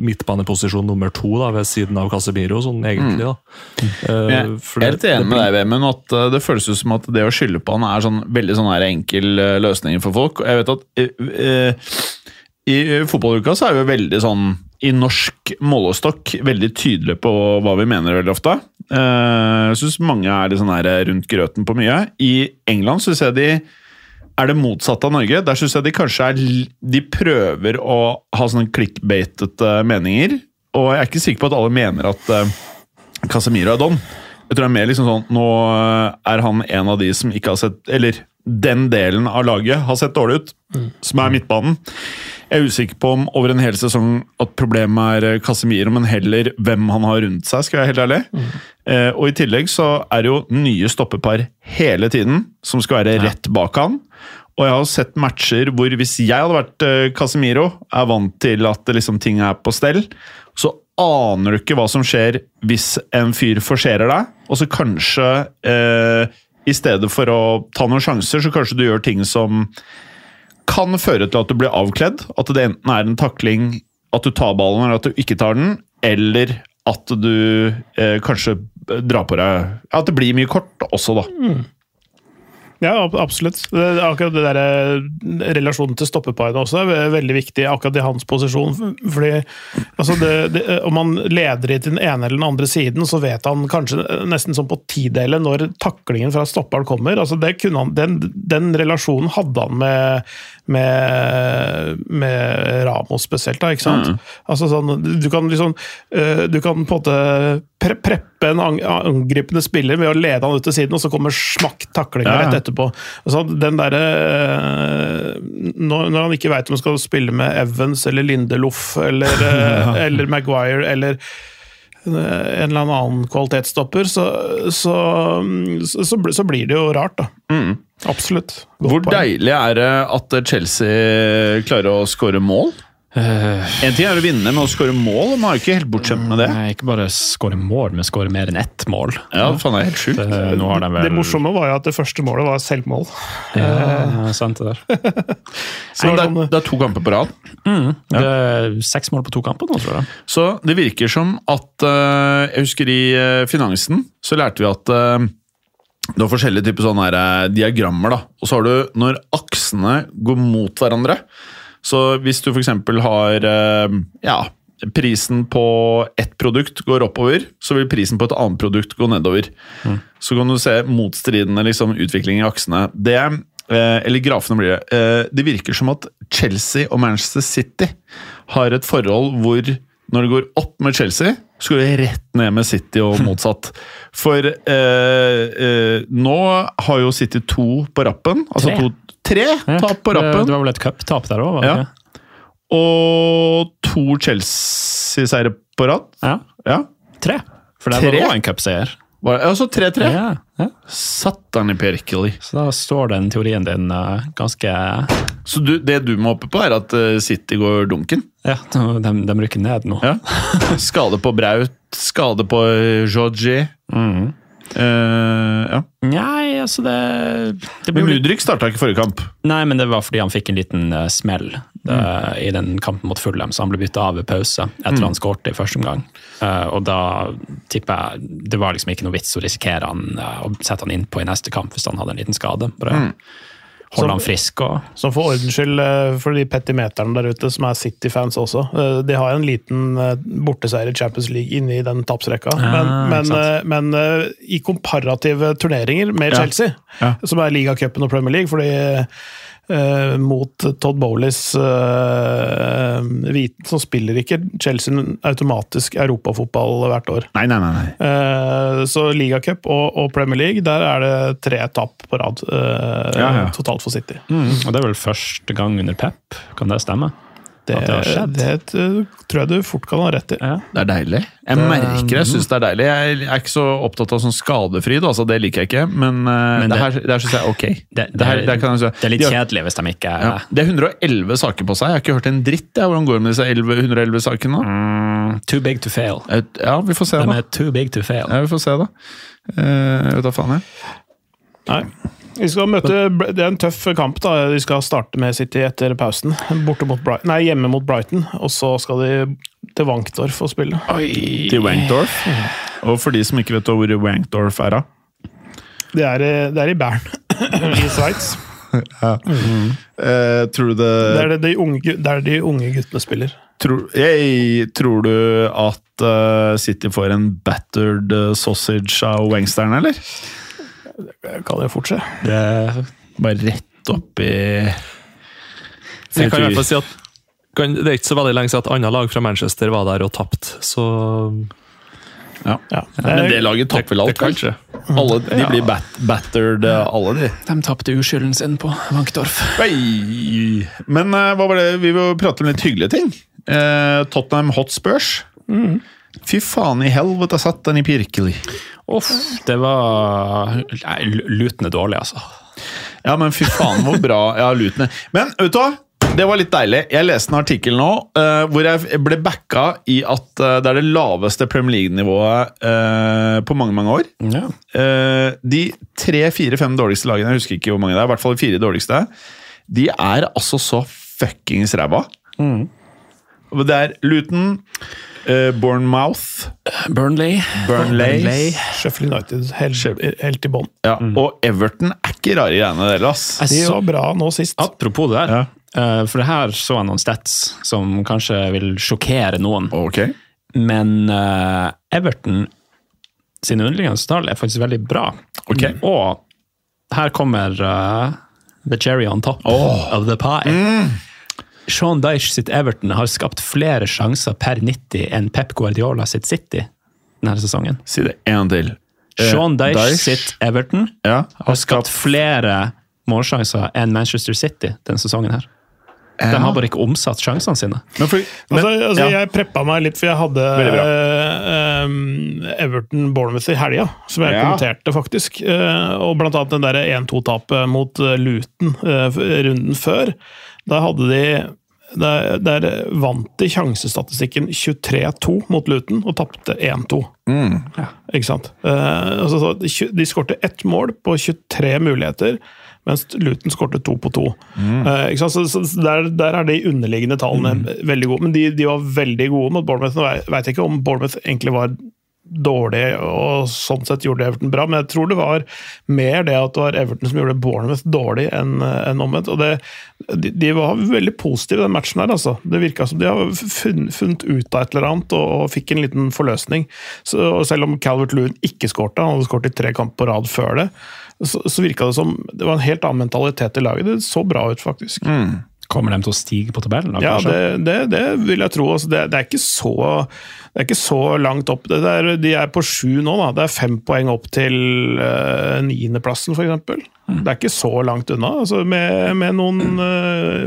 [SPEAKER 5] midtbaneposisjon nummer to da, ved siden av Casemiro, sånn egentlig. da. Uh,
[SPEAKER 1] Jeg er helt enig med deg, Vemund, at uh, det føles ut som at det å skylde på han er sånn veldig sånn her enkel løsning for folk. Og Jeg vet at uh, i fotballuka så er vi veldig sånn i norsk målestokk veldig tydelige på hva vi mener veldig ofte. Uh, jeg syns mange er litt sånn her rundt grøten på mye. I England syns jeg de er det motsatte av Norge. Der syns jeg de kanskje er De prøver å ha sånne klikkbeitete meninger. Og jeg er ikke sikker på at alle mener at uh, Casemiro er don. Jeg tror det er mer liksom sånn Nå eh, er han en av de som ikke har sett Eller den delen av laget har sett dårlig ut, som er midtbanen. Jeg er usikker på om over en hel sesong at problemet er eh, Casemiro, men heller hvem han har rundt seg, skal jeg være helt ærlig. Eh, og i tillegg så er det jo nye stoppepar hele tiden, som skal være rett bak han. Og jeg har sett matcher hvor hvis jeg hadde vært eh, Casemiro, er vant til at liksom ting er på stell, så aner du ikke hva som skjer hvis en fyr forserer deg, og så kanskje eh, i stedet for å ta noen sjanser, så kanskje du gjør ting som kan føre til at du blir avkledd. At det enten er en takling, at du tar ballen, eller at du ikke tar den, eller at du eh, kanskje drar på deg At det blir mye kort også, da.
[SPEAKER 4] Ja, absolutt. Akkurat det der, eh, Relasjonen til stoppeparene også er veldig viktig, akkurat i hans posisjon. Fordi altså det, det, Om han leder i til den ene eller den andre siden, så vet han kanskje nesten som på tideler når taklingen fra stopperen kommer. altså det kunne han, den, den relasjonen hadde han med, med, med Ramos spesielt, da, ikke sant?
[SPEAKER 1] Mm.
[SPEAKER 4] Altså sånn, du kan liksom eh, Du kan på en måte pre preppe en angripende spiller ved å lede han ut til siden, og så kommer smakk taklinga
[SPEAKER 1] Ja,
[SPEAKER 4] rett etterpå. Altså, den derre eh, når, når han ikke veit om han skal spille med Evans eller Lindelof eller, [LAUGHS] ja. eller Maguire eller eh, en eller annen kvalitetsstopper, så, så, så, så, blir- så blir det jo rart, da. Absolutt. Godt
[SPEAKER 1] Mm. Hvor
[SPEAKER 4] poeng.
[SPEAKER 1] deilig er det at Chelsea klarer å skåre mål? En ting er å vinne, men å skåre mål Man er ikke helt bortskjemt med det.
[SPEAKER 2] Nei, ikke bare skåre mål, men skåre mer enn ett mål.
[SPEAKER 1] Ja, faen, det er helt sjukt.
[SPEAKER 2] Det, de vel
[SPEAKER 4] Det morsomme var jo at det første målet var selvmål.
[SPEAKER 2] Ja, sant det der. [LAUGHS]
[SPEAKER 1] Så det,
[SPEAKER 4] det
[SPEAKER 1] er,
[SPEAKER 4] sånn-
[SPEAKER 1] det er to kamper på rad.
[SPEAKER 2] Det er seks mål på to kamper nå, tror jeg.
[SPEAKER 1] Så det virker som at uh, Jeg husker i eh, Finansen så lærte vi at det var forskjellige typer sånne her, eh, diagrammer. da. Og så har du når aksene går mot hverandre. Så hvis du f.eks. har eh, ja, prisen på ett produkt går oppover, så vil prisen på et annet produkt gå nedover. Så kan du se motstridende liksom, utvikling i aksene. Det, eh, eller grafene blir det. Det virker som at Chelsea og Manchester City har et forhold hvor når det går opp med Chelsea, det rett ned med City og motsatt. For eh, eh, nå har jo City to på rappen. Altså
[SPEAKER 2] Tre.
[SPEAKER 1] to, tre tap på rappen.
[SPEAKER 2] det var vel et cuptap der òg?
[SPEAKER 1] Ja. Og to Chelsea-seire på rad.
[SPEAKER 2] ja.
[SPEAKER 1] Ja.
[SPEAKER 2] Tre. For det
[SPEAKER 1] Tre?
[SPEAKER 2] var òg en cupseier.
[SPEAKER 1] Det- Altså 3-3.
[SPEAKER 2] Ja, ja.
[SPEAKER 1] Satan i Perkele.
[SPEAKER 2] Så da står den teorien din uh, ganske
[SPEAKER 1] Så du, det du må håpe på, er at uh, City går dunken?
[SPEAKER 2] Ja, de, de rykker ned nå.
[SPEAKER 1] Ja. [LAUGHS] Skade på Braut, skade på Georgie.
[SPEAKER 2] Mm.
[SPEAKER 1] Uh, ja.
[SPEAKER 2] Nei, altså det, det
[SPEAKER 1] Men Mudrik starta ikke forrige kamp.
[SPEAKER 2] Nei, men det var fordi han fikk en liten eh, smell eh, i den kampen mot Fulham, så han ble bytta av ved pause etter han skårte i første omgang. Eh, og da tipper jeg det var liksom ikke noe vits å risikere han eh, å sette han inn på i neste kamp hvis han hadde en liten skade. Bare holde han frisk og
[SPEAKER 4] Så for ordens skyld, for de petimeterne der ute som er City-fans også, de har en liten borteseier i Champions League inne i den tapsrekka.
[SPEAKER 2] Ja,
[SPEAKER 4] Men, men, men eh, i komparative turneringer med
[SPEAKER 1] Ja.
[SPEAKER 4] Chelsea,
[SPEAKER 1] Ja.
[SPEAKER 4] som er ligacupen og Premier League, fordi eh, mot Todd Bowles eh, viten så spiller ikke Chelsea automatisk europafotball hvert år.
[SPEAKER 1] Nei, nei, nei.
[SPEAKER 4] Eh, Så ligacup og, og Premier League, der er det tre tap på rad eh,
[SPEAKER 1] Ja, ja.
[SPEAKER 4] totalt for City.
[SPEAKER 2] Og det er vel første gang under Pep, kan det stemme?
[SPEAKER 4] Det,
[SPEAKER 2] At det har skjedd?
[SPEAKER 4] det eh, tror jeg du fort kan ha rett i.
[SPEAKER 2] Ja.
[SPEAKER 1] Det er deilig. Jeg merker jeg syns det er deilig. Jeg er ikke så opptatt av sånn skadefryd, altså det liker jeg ikke, men, eh,
[SPEAKER 2] Men
[SPEAKER 1] det,
[SPEAKER 2] det-
[SPEAKER 1] her, det her syns jeg er ok. [LAUGHS]
[SPEAKER 2] Det,
[SPEAKER 1] Det her- det kan jeg si.
[SPEAKER 2] det er litt
[SPEAKER 1] De
[SPEAKER 2] kjedelig hvis de ikke
[SPEAKER 1] Ja. Det er 111 saker på seg. Jeg har ikke hørt en dritt. Jeg. Hvordan går det med disse 11, 111 sakene?
[SPEAKER 2] mm, Too big to fail.
[SPEAKER 1] Ja, vi får se,
[SPEAKER 2] De
[SPEAKER 1] da.
[SPEAKER 2] er too big to fail.
[SPEAKER 1] Ja, vi får se, da. Uh, vet da faen, jeg.
[SPEAKER 4] Nei. Vi skal møte, det er en tøff kamp. da. De skal starte med City etter pausen. Borte mot Brighton, nei, hjemme mot Brighton. Og så skal de til Wankdorf og spille.
[SPEAKER 1] Til Wankdorf. Og for de som ikke vet hvor Wankdorf er, da.
[SPEAKER 4] Det er, det er i Bern i Sveits. [LAUGHS]
[SPEAKER 1] Eh, tror du det,
[SPEAKER 4] Det er det de unge, det de unge guttene spiller.
[SPEAKER 1] tror, jeg, tror du at uh, City får en battered eh, sausage av Wangsteren, eller?
[SPEAKER 4] Jeg kan jo fort skje.
[SPEAKER 2] Det,
[SPEAKER 1] Bare rett opp i
[SPEAKER 5] Jeg kan i hvert fall si at kan, Det er ikke så veldig lenge siden at andre lag fra Manchester var der og tapte, så
[SPEAKER 1] Ja.
[SPEAKER 4] Ja.
[SPEAKER 1] Men det laget tapper vel alt, kanskje? Alle, de blir bat battered, eh, alle de.
[SPEAKER 2] de tapte uskylden sin på Wankdorf.
[SPEAKER 1] Men uh, hva var det? vi vil prate om litt hyggelige ting. Uh, Tottenham Hotspurs. Fy faen i helvete, satt den i Pirkeli.
[SPEAKER 2] Uff, det var nei, lutende dårlig, altså.
[SPEAKER 1] Ja, men fy faen hvor bra ja, Luton er. Men vet du hva? Det var litt deilig. Jeg leste en artikkel nå uh, hvor jeg ble backa i at uh, det er det laveste Premier League-nivået uh, på mange, mange år.
[SPEAKER 2] Ja.
[SPEAKER 1] De tre, fire, fem dårligste lagene, jeg husker ikke hvor mange det er, i hvert fall de fire dårligste, de er altså så fuckings ræva. Mm. Det er Luton, eh, Bournemouth,
[SPEAKER 2] Burnley.
[SPEAKER 1] Burnley,
[SPEAKER 4] Sheffield United helt, helt i bånn.
[SPEAKER 1] ja, og Everton er ikke rare greiene der, ass.
[SPEAKER 4] De
[SPEAKER 2] så,
[SPEAKER 4] bra nå sist.
[SPEAKER 2] apropos det der,
[SPEAKER 1] Ja.
[SPEAKER 2] uh, for det her så jeg noen stats som kanskje vil sjokkere noen.
[SPEAKER 1] Okay.
[SPEAKER 2] Men uh, Everton sine underliggende tall er faktisk veldig bra.
[SPEAKER 1] Ok.
[SPEAKER 2] Og her kommer The cherry on top of the pie. Sean Dyche sitt Everton har skapt flere sjanser per 90 enn Pep Guardiola sitt City denne sesongen.
[SPEAKER 1] Si det en til. Eh,
[SPEAKER 2] Sean Dyche,
[SPEAKER 1] Dyche,
[SPEAKER 2] sitt Everton
[SPEAKER 1] ja,
[SPEAKER 2] har skapt flere målsjanser enn Manchester City denne sesongen. her. De har bare ikke omsatt sjansene sine.
[SPEAKER 1] Men for, men,
[SPEAKER 4] Altså, altså,
[SPEAKER 1] ja.
[SPEAKER 4] Jeg preppa meg litt, for jeg hadde uh, um, Everton-Bournemouth i helga, som jeg
[SPEAKER 1] Ja.
[SPEAKER 4] kommenterte, faktisk. Uh, og blant annet den der 1-2-tapet mot Luton uh, runden før. Da hadde de der, der vant de sjansestatistikken 23-2 mot Luton og tapte 1-2.
[SPEAKER 1] Mm.
[SPEAKER 4] Ikke sant? Uh, altså, de de skårte ett mål på 23 muligheter, mens Luton skårte to på to. Eh, ikke sant? Så, så, der, der er de underliggende tallene veldig gode. Men de, de var veldig gode mot Bournemouth. Nå veit jeg ikke om Bournemouth egentlig var dårlig og sånn sett gjorde Everton bra, men jeg tror det var mer det at det var Everton som gjorde Bournemouth dårlig enn en omvendt. og det, de, de var veldig positive den matchen her, altså. Det virka som de har funnet, funnet ut av et eller annet og, og fikk en liten forløsning. Så, og selv om Calvert Loon ikke skårte, han hadde skåret i tre kamper på rad før det, så, så virka det som det var en helt annen mentalitet i laget. Det så bra ut, faktisk.
[SPEAKER 2] Kommer de til å stige på tabellen? da,
[SPEAKER 4] Ja, det, det, det vil jeg tro. Altså, det, det, er ikke så, det er ikke så langt opp. Det er, de er på sju nå. Da. Det er fem poeng opp til uh, niendeplassen, f.eks. Det er ikke så langt unna. Altså, med, med noen uh,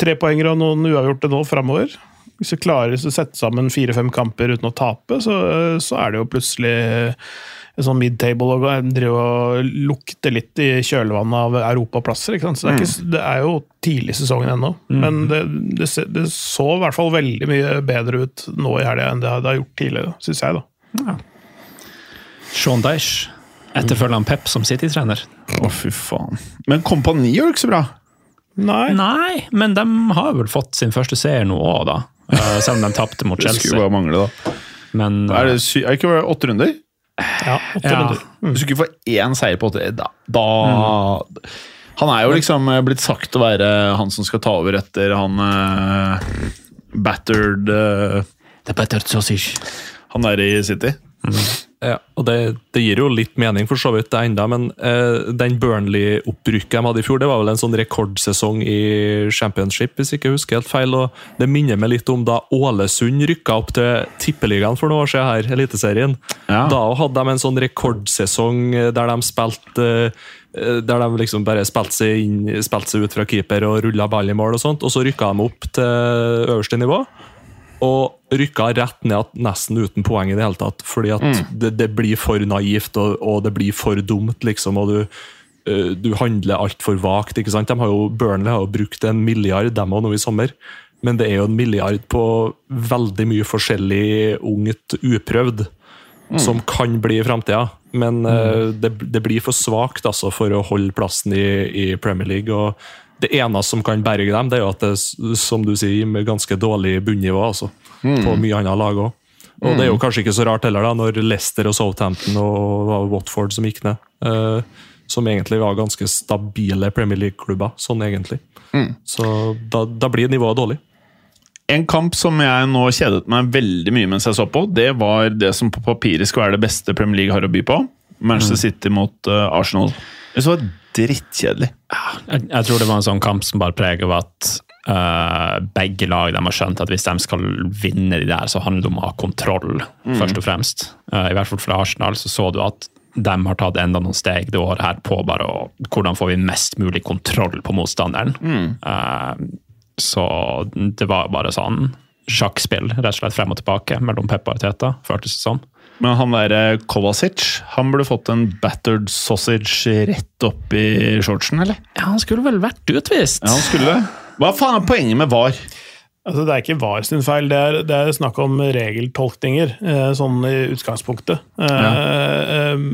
[SPEAKER 4] trepoengere og noen uavgjorte nå framover. Hvis du klarer å sette sammen fire-fem kamper uten å tape, så, så er det jo plutselig en sånn mid-table og drive og lukte litt i kjølvannet av europaplasser. ikke sant? Så det er, ikke, det er jo tidlig i sesongen ennå, men det, det, det så i hvert fall veldig mye bedre ut nå i helga enn det har- det har gjort tidligere, syns jeg. da.
[SPEAKER 2] Sean Dyche, etterfølgeren Pep som City-trener.
[SPEAKER 1] Å, fy faen. Men Kompani gjør det ikke så bra.
[SPEAKER 4] Nei,
[SPEAKER 2] Nei, men de har vel fått sin første seier nå òg, da. Eh, Selv om de tapte mot
[SPEAKER 1] Det skulle
[SPEAKER 2] Chelsea.
[SPEAKER 1] bare mangle, da.
[SPEAKER 2] Men
[SPEAKER 1] Er det sy er det ikke åtte runder?
[SPEAKER 4] ja, åtte
[SPEAKER 2] Ja.
[SPEAKER 4] runder.
[SPEAKER 1] Hvis du ikke får én seier på åtte, da, da Han er jo liksom eh, blitt sagt å være han som skal ta over etter han uh, battered
[SPEAKER 2] uh, er better sausage.
[SPEAKER 1] Han der i City.
[SPEAKER 5] Ja, og det, det gir jo litt mening for så vidt det enda, men eh, den Burnley-opprykket de hadde i fjor, det var vel en sånn rekordsesong i championship, hvis jeg ikke husker helt feil. og Det minner meg litt om da Ålesund rykka opp til Tippeligaen for noen år siden her, Eliteserien.
[SPEAKER 1] Ja.
[SPEAKER 5] Da hadde de en sånn rekordsesong eh, der de spilte eh, der de liksom bare spilte seg, inn, spilte seg ut fra keeper og rulla ball i mål, og sånt, og så rykka de opp til øverste nivå. Og rykka rett ned at nesten uten poeng i det hele tatt. Fordi at det, det blir for naivt, og, og det blir for dumt, liksom. Og du, uh, du handler altfor vagt. ikke sant? De har jo, Burnley har jo brukt en milliard dem òg, nå i sommer. Men det er jo en milliard på veldig mye forskjellig ungt uprøvd. Som kan bli i framtida. Men uh, det, det blir for svakt altså, for å holde plassen i, i Premier League. og det eneste som kan berge dem, det er jo at det som du sier, med ganske dårlig bunnivå. Altså, På mye annet lag òg. Og det er jo kanskje ikke så rart heller, da, når Leicester og Southampton og Watford som gikk ned. Uh, som egentlig var ganske stabile Premier League-klubber, sånn egentlig. Så da, da blir nivået dårlig.
[SPEAKER 1] En kamp som jeg nå kjedet meg veldig mye mens jeg så på, det var det som på papiret skal være det beste Premier League har å by på. Manchester City mot uh, Arsenal. Det var drittkjedelig.
[SPEAKER 2] Jeg, jeg tror det var en sånn kamp som bare preger av at eh, begge lag de har skjønt at hvis de skal vinne de der, så handler det om å ha kontroll, først og fremst. Uh, I hvert fall fra Arsenal så så du at de har tatt enda noen steg det året her på bare å, hvordan får vi mest mulig kontroll på motstanderen. Eh, så det var bare sånn sjakkspill, rett og slett frem og tilbake mellom Pep og Arteta, føltes det som.
[SPEAKER 1] Men han der Kovacic han burde fått en battered sausage rett opp i shortsen, eller?
[SPEAKER 2] Ja, han skulle vel vært utvist?
[SPEAKER 1] Ja, han skulle det. Hva faen er poenget med VAR?
[SPEAKER 4] Altså, det er ikke VAR sin feil, det er, det er snakk om regeltolkninger, eh, sånn i utgangspunktet. Eh, eh,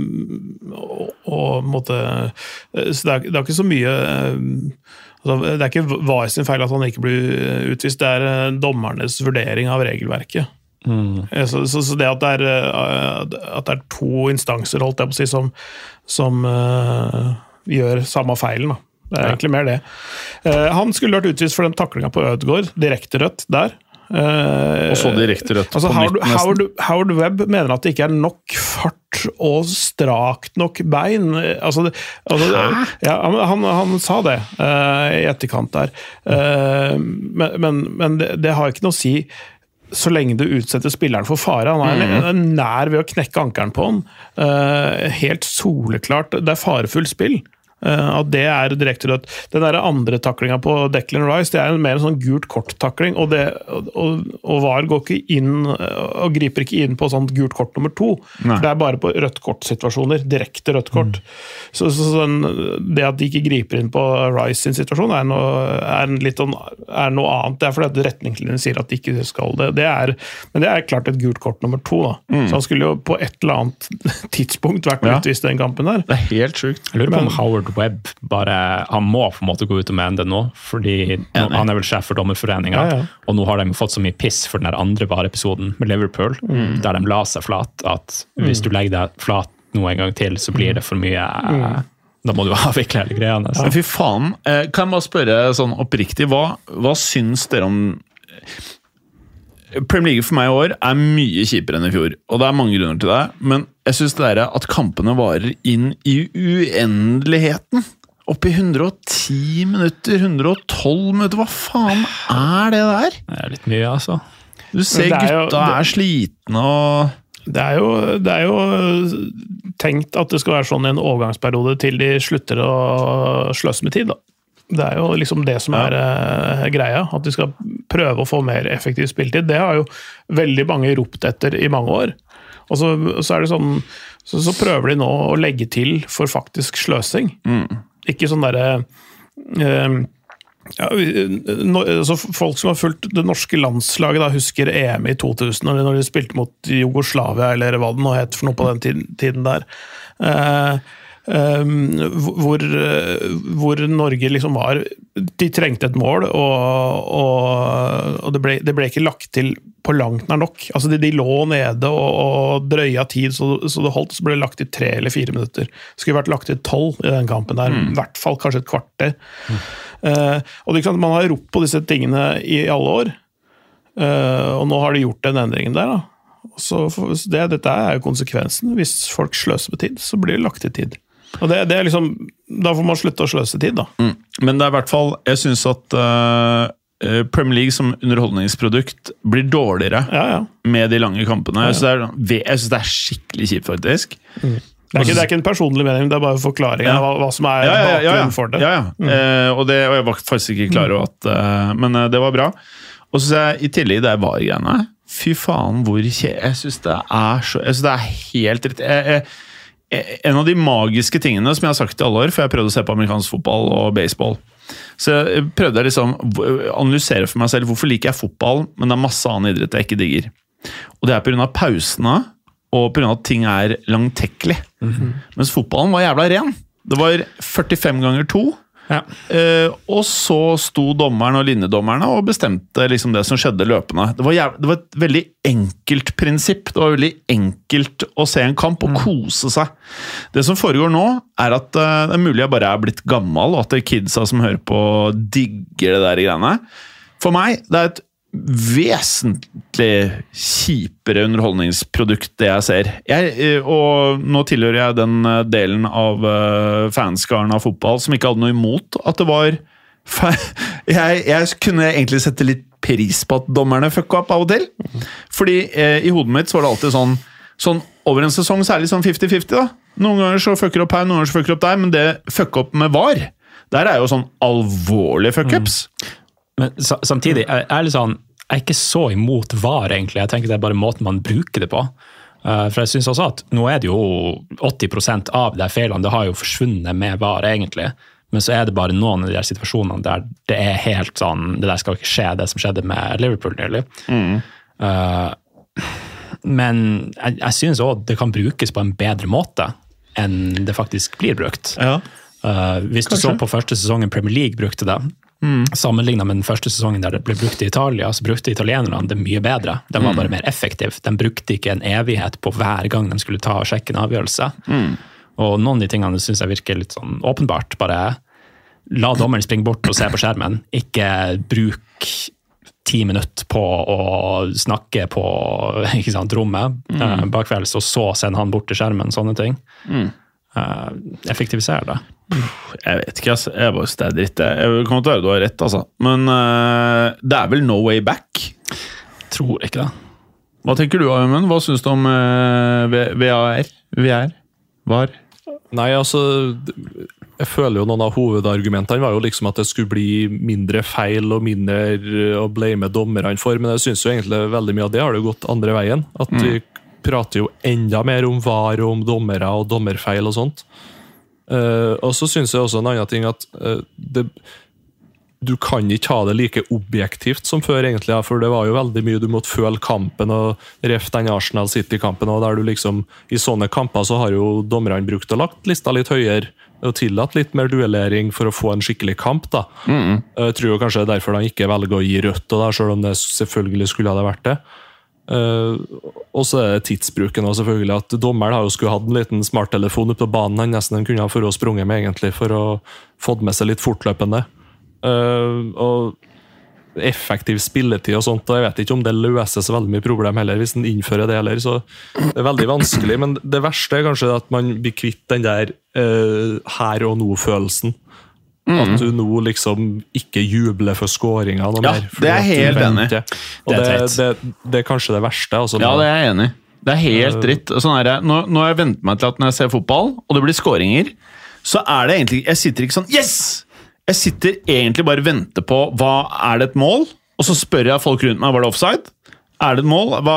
[SPEAKER 4] og, og måtte, eh, så det er, det er ikke så mye altså, Det er ikke VAR sin feil at han ikke blir utvist, det er dommernes vurdering av regelverket. Mm. Så, så, så det at det, er, at det er to instanser holdt jeg på å si, som, som uh, gjør samme feilen, da. Det er egentlig mer det. Eh, han skulle vært utvist for den taklinga på Ødegaard, direkte rødt der. Eh,
[SPEAKER 1] Og så direkte rødt
[SPEAKER 4] Altså,
[SPEAKER 1] på
[SPEAKER 4] Howard,
[SPEAKER 1] nytt.
[SPEAKER 4] Howard, Howard Webb mener at det ikke er nok fart og strakt nok bein. Altså, altså, ja, han, han, han sa det uh, i etterkant der. uh, men men, men det, det har ikke noe å si så lenge du utsetter spilleren for fare. Han er nær ved å knekke ankelen på han. Uh, helt soleklart. Det er farefullt spill. Eh, at det er direkte rødt. Den der andre taklinga på Declan Rice det er en mer en sånn gult kort-takling. Og, det- og, og VAR går ikke inn eh, og griper ikke inn på sånt gult kort nummer to.
[SPEAKER 1] Nei.
[SPEAKER 4] For Det er bare på rødt kort-situasjoner. Direkte rødt kort. Så, så, så den, det at de ikke griper inn på Rice sin situasjon, er noe, er en litt, sånn- er noe annet. Det er fordi at retningslinjene sier at de ikke skal det. det er, men det er klart et gult kort nummer to. Da. Så han skulle jo på et eller annet [LAUGHS] tidspunkt vært
[SPEAKER 1] Ja.
[SPEAKER 4] utvist i den kampen der.
[SPEAKER 1] Det er helt sjukt.
[SPEAKER 2] Jeg lurer på
[SPEAKER 4] Men-
[SPEAKER 2] om Howard Webb bare Han må på en måte gå ut og mene det nå, fordi nå, han er vel sjef for Dommerforeninga,
[SPEAKER 4] Ja, ja.
[SPEAKER 2] og nå har de fått så mye piss for den andre VAR-episoden med Liverpool,
[SPEAKER 4] Mm.
[SPEAKER 2] der de la seg flat, at hvis du legger deg flat nå en gang til, så blir det for mye
[SPEAKER 4] Mm.
[SPEAKER 2] Da må du [LAUGHS] avvikle hele greia.
[SPEAKER 1] Ja. Fy faen, eh, kan jeg bare spørre sånn oppriktig, hva, hva syns dere om Premier League for meg i år er mye kjipere enn i fjor, og det er mange grunner til det. Men jeg syns det der at kampene varer inn i uendeligheten. Opp i 110 minutter, 112 minutter, hva faen er det der?
[SPEAKER 2] Det er litt mye, altså.
[SPEAKER 1] Du ser
[SPEAKER 4] er
[SPEAKER 1] gutta jo-
[SPEAKER 4] det-
[SPEAKER 1] er slitne og
[SPEAKER 4] Det er, jo, det er jo tenkt at det skal være sånn i en overgangsperiode til de slutter å sløse med tid. Da. Det er jo liksom det som er eh, greia, at de skal prøve å få mer effektiv spilletid. Det har jo veldig mange ropt etter i mange år. Og så, så er det sånn så, så prøver de nå å legge til for faktisk sløsing. Ikke sånn derre eh, ja, no, altså folk som har fulgt det norske landslaget, da, husker EM i 2000, når de, spilte mot Jugoslavia, eller hva det nå het for noe på den tiden, tiden der. Eh, eh, hvor, eh, hvor Norge liksom var De trengte et mål, og, og, og det, ble, det ble ikke lagt til på langt nær nok. Altså de, de lå nede og, og drøya tid, så, så det holdt. Så ble det lagt til tre eller fire minutter. Det skulle vært lagt til tolv i den kampen der. I hvert fall kanskje et kvarter. Eh, og det er Man har ropt på disse tingene i alle år, uh, og nå har de gjort den endringen der. da. Så det, dette er jo konsekvensen. Hvis folk sløser med tid, så blir det lagt til tid. Og det, det er liksom, Da får man slutte å sløse tid, da.
[SPEAKER 1] Men det er i hvert fall Jeg syns at uh, Premier League som underholdningsprodukt blir dårligere
[SPEAKER 4] Ja, ja.
[SPEAKER 1] med de lange kampene. Jeg syns det, er- det er skikkelig kjipt, faktisk.
[SPEAKER 4] Det er, ikke, det er ikke en personlig mening, det er bare forklaringen
[SPEAKER 1] Ja.
[SPEAKER 4] av hva, hva som er
[SPEAKER 1] Ja, ja, ja, ja,
[SPEAKER 4] bakgrunnen for det.
[SPEAKER 1] ja, ja. Eh, og, det, og jeg var faktisk ikke klar over at eh, Men det var bra. Og så synes jeg i tillegg det VAR-greiene Fy faen, hvor kje... Jeg syns det er så Jeg synes det er helt rett. Jeg, jeg, en av de magiske tingene som jeg har sagt i alle år, for jeg prøvde å se på amerikansk fotball og baseball Så jeg prøvde jeg liksom å analysere for meg selv hvorfor liker jeg fotball, men det er masse annen idrett jeg ikke digger. Og det er pga. pausene og pga. at ting er langtekkelig. Mens fotballen var jævla ren. Det var 45 ganger 2.
[SPEAKER 2] Ja.
[SPEAKER 1] Uh, og så sto dommeren og linjedommerne og bestemte liksom det som skjedde løpende. Det var, det var et veldig enkelt prinsipp. Det var veldig enkelt å se en kamp og kose seg. Det som foregår nå, er at uh, det er mulig jeg bare er blitt gammel, og at det er kidsa som hører på, digger det der greiene. For meg det er et vesentlig kjipere underholdningsprodukt, det jeg ser. Jeg, eh, og nå tilhører jeg den eh, delen av eh, fanskaren av fotball som ikke hadde noe imot at det var [LAUGHS] jeg, jeg kunne egentlig sette litt pris på at dommerne fucka opp av og til. Fordi eh, i hodet mitt så var det alltid sånn Sånn over en sesong litt sånn 50-50. da. Noen ganger så fucker opp her, noen ganger så fucker opp der, men det fucke opp med VAR, der er jo sånn alvorlige fuckups.
[SPEAKER 2] Men samtidig, jeg er sånn Jeg er ikke så imot VAR, egentlig. Jeg tenker det er bare måten man bruker det på. Eh, for jeg synes også at Nå er det jo 80% av de feilene det har jo forsvunnet med VAR, egentlig. Men så er det bare noen av de der situasjonene der det er helt sånn Det der skal ikke skje, det som skjedde med Liverpool nylig. Eh, men jeg, jeg synes òg det kan brukes på en bedre måte enn det faktisk blir brukt.
[SPEAKER 1] Ja.
[SPEAKER 2] Uh, hvis du så på første sesongen Premier League brukte det, sammenligna med den første sesongen der det ble brukt i Italia, så brukte italienerne det mye bedre. De var bare mer effektive. De brukte ikke en evighet på hver gang de skulle ta og sjekke en avgjørelse. Og noen av de tingene syns jeg virker litt sånn åpenbart. Bare la dommeren springe bort og se på skjermen. Ikke bruk ti minutter på å snakke på sant, rommet mm. bakvelds, og så sende han bort til skjermen. Sånne ting. Eh, effektivisere det.
[SPEAKER 1] Jeg vet ikke, altså. Jeg bare synes det er dritt. jeg. Kommer til å høre du har rett, altså. Men uh, det er vel no way back?
[SPEAKER 2] Tror ikke det.
[SPEAKER 1] Hva tenker du, Amund? Hva syns du om uh, VAR? VR? VAR?
[SPEAKER 5] Nei, altså Jeg føler jo noen av hovedargumentene var jo liksom at det skulle bli mindre feil og mindre eh, å blame dommerne for, men jeg syns jo egentlig veldig mye av det har det gått andre veien. At vi prater jo enda mer om VAR og om dommere og dommerfeil og sånt. Uh, og så syns jeg også en annen ting at uh, det du kan ikke ha det like objektivt som før, egentlig, ja, for det var jo veldig mye du måtte føle kampen, og ref den Arsenal City-kampen, og der du liksom I sånne kamper så har jo dommerne brukt og lagt lista litt høyere og tillatt litt mer duellering for å få en skikkelig kamp. da. Jeg tror jo kanskje det er derfor de ikke velger å gi rødt, og da, selv om det selvfølgelig skulle ha det vært det. Eh, og så er det tidsbruken. Også, selvfølgelig at Dommeren har jo skulle hatt en liten smarttelefon på banen han nesten kunne ha for å sprunget med egentlig, for å fått med seg litt fortløpende. Uh, og effektiv spilletid og sånt, og jeg vet ikke om det løser så veldig mye problem heller, hvis en innfører det heller. Så det er veldig vanskelig. Men det verste er kanskje at man blir kvitt den der uh, her og nå-følelsen. At du nå liksom ikke jubler for skåringa noe
[SPEAKER 1] Ja,
[SPEAKER 5] mer.
[SPEAKER 1] det er helt enig.
[SPEAKER 5] Og
[SPEAKER 2] Det
[SPEAKER 5] det,
[SPEAKER 2] er
[SPEAKER 5] det,
[SPEAKER 2] teit.
[SPEAKER 5] det, er kanskje det verste. Altså,
[SPEAKER 1] Ja, det er jeg enig. Det er helt dritt. Sånn er det. Nå, nå har jeg vent meg til at når jeg ser fotball, og det blir skåringer, så er det egentlig Jeg sitter ikke sånn Yes! Jeg sitter egentlig bare og venter på hva Er det et mål? Og så spør jeg folk rundt meg var det offside. Er det et mål? Hva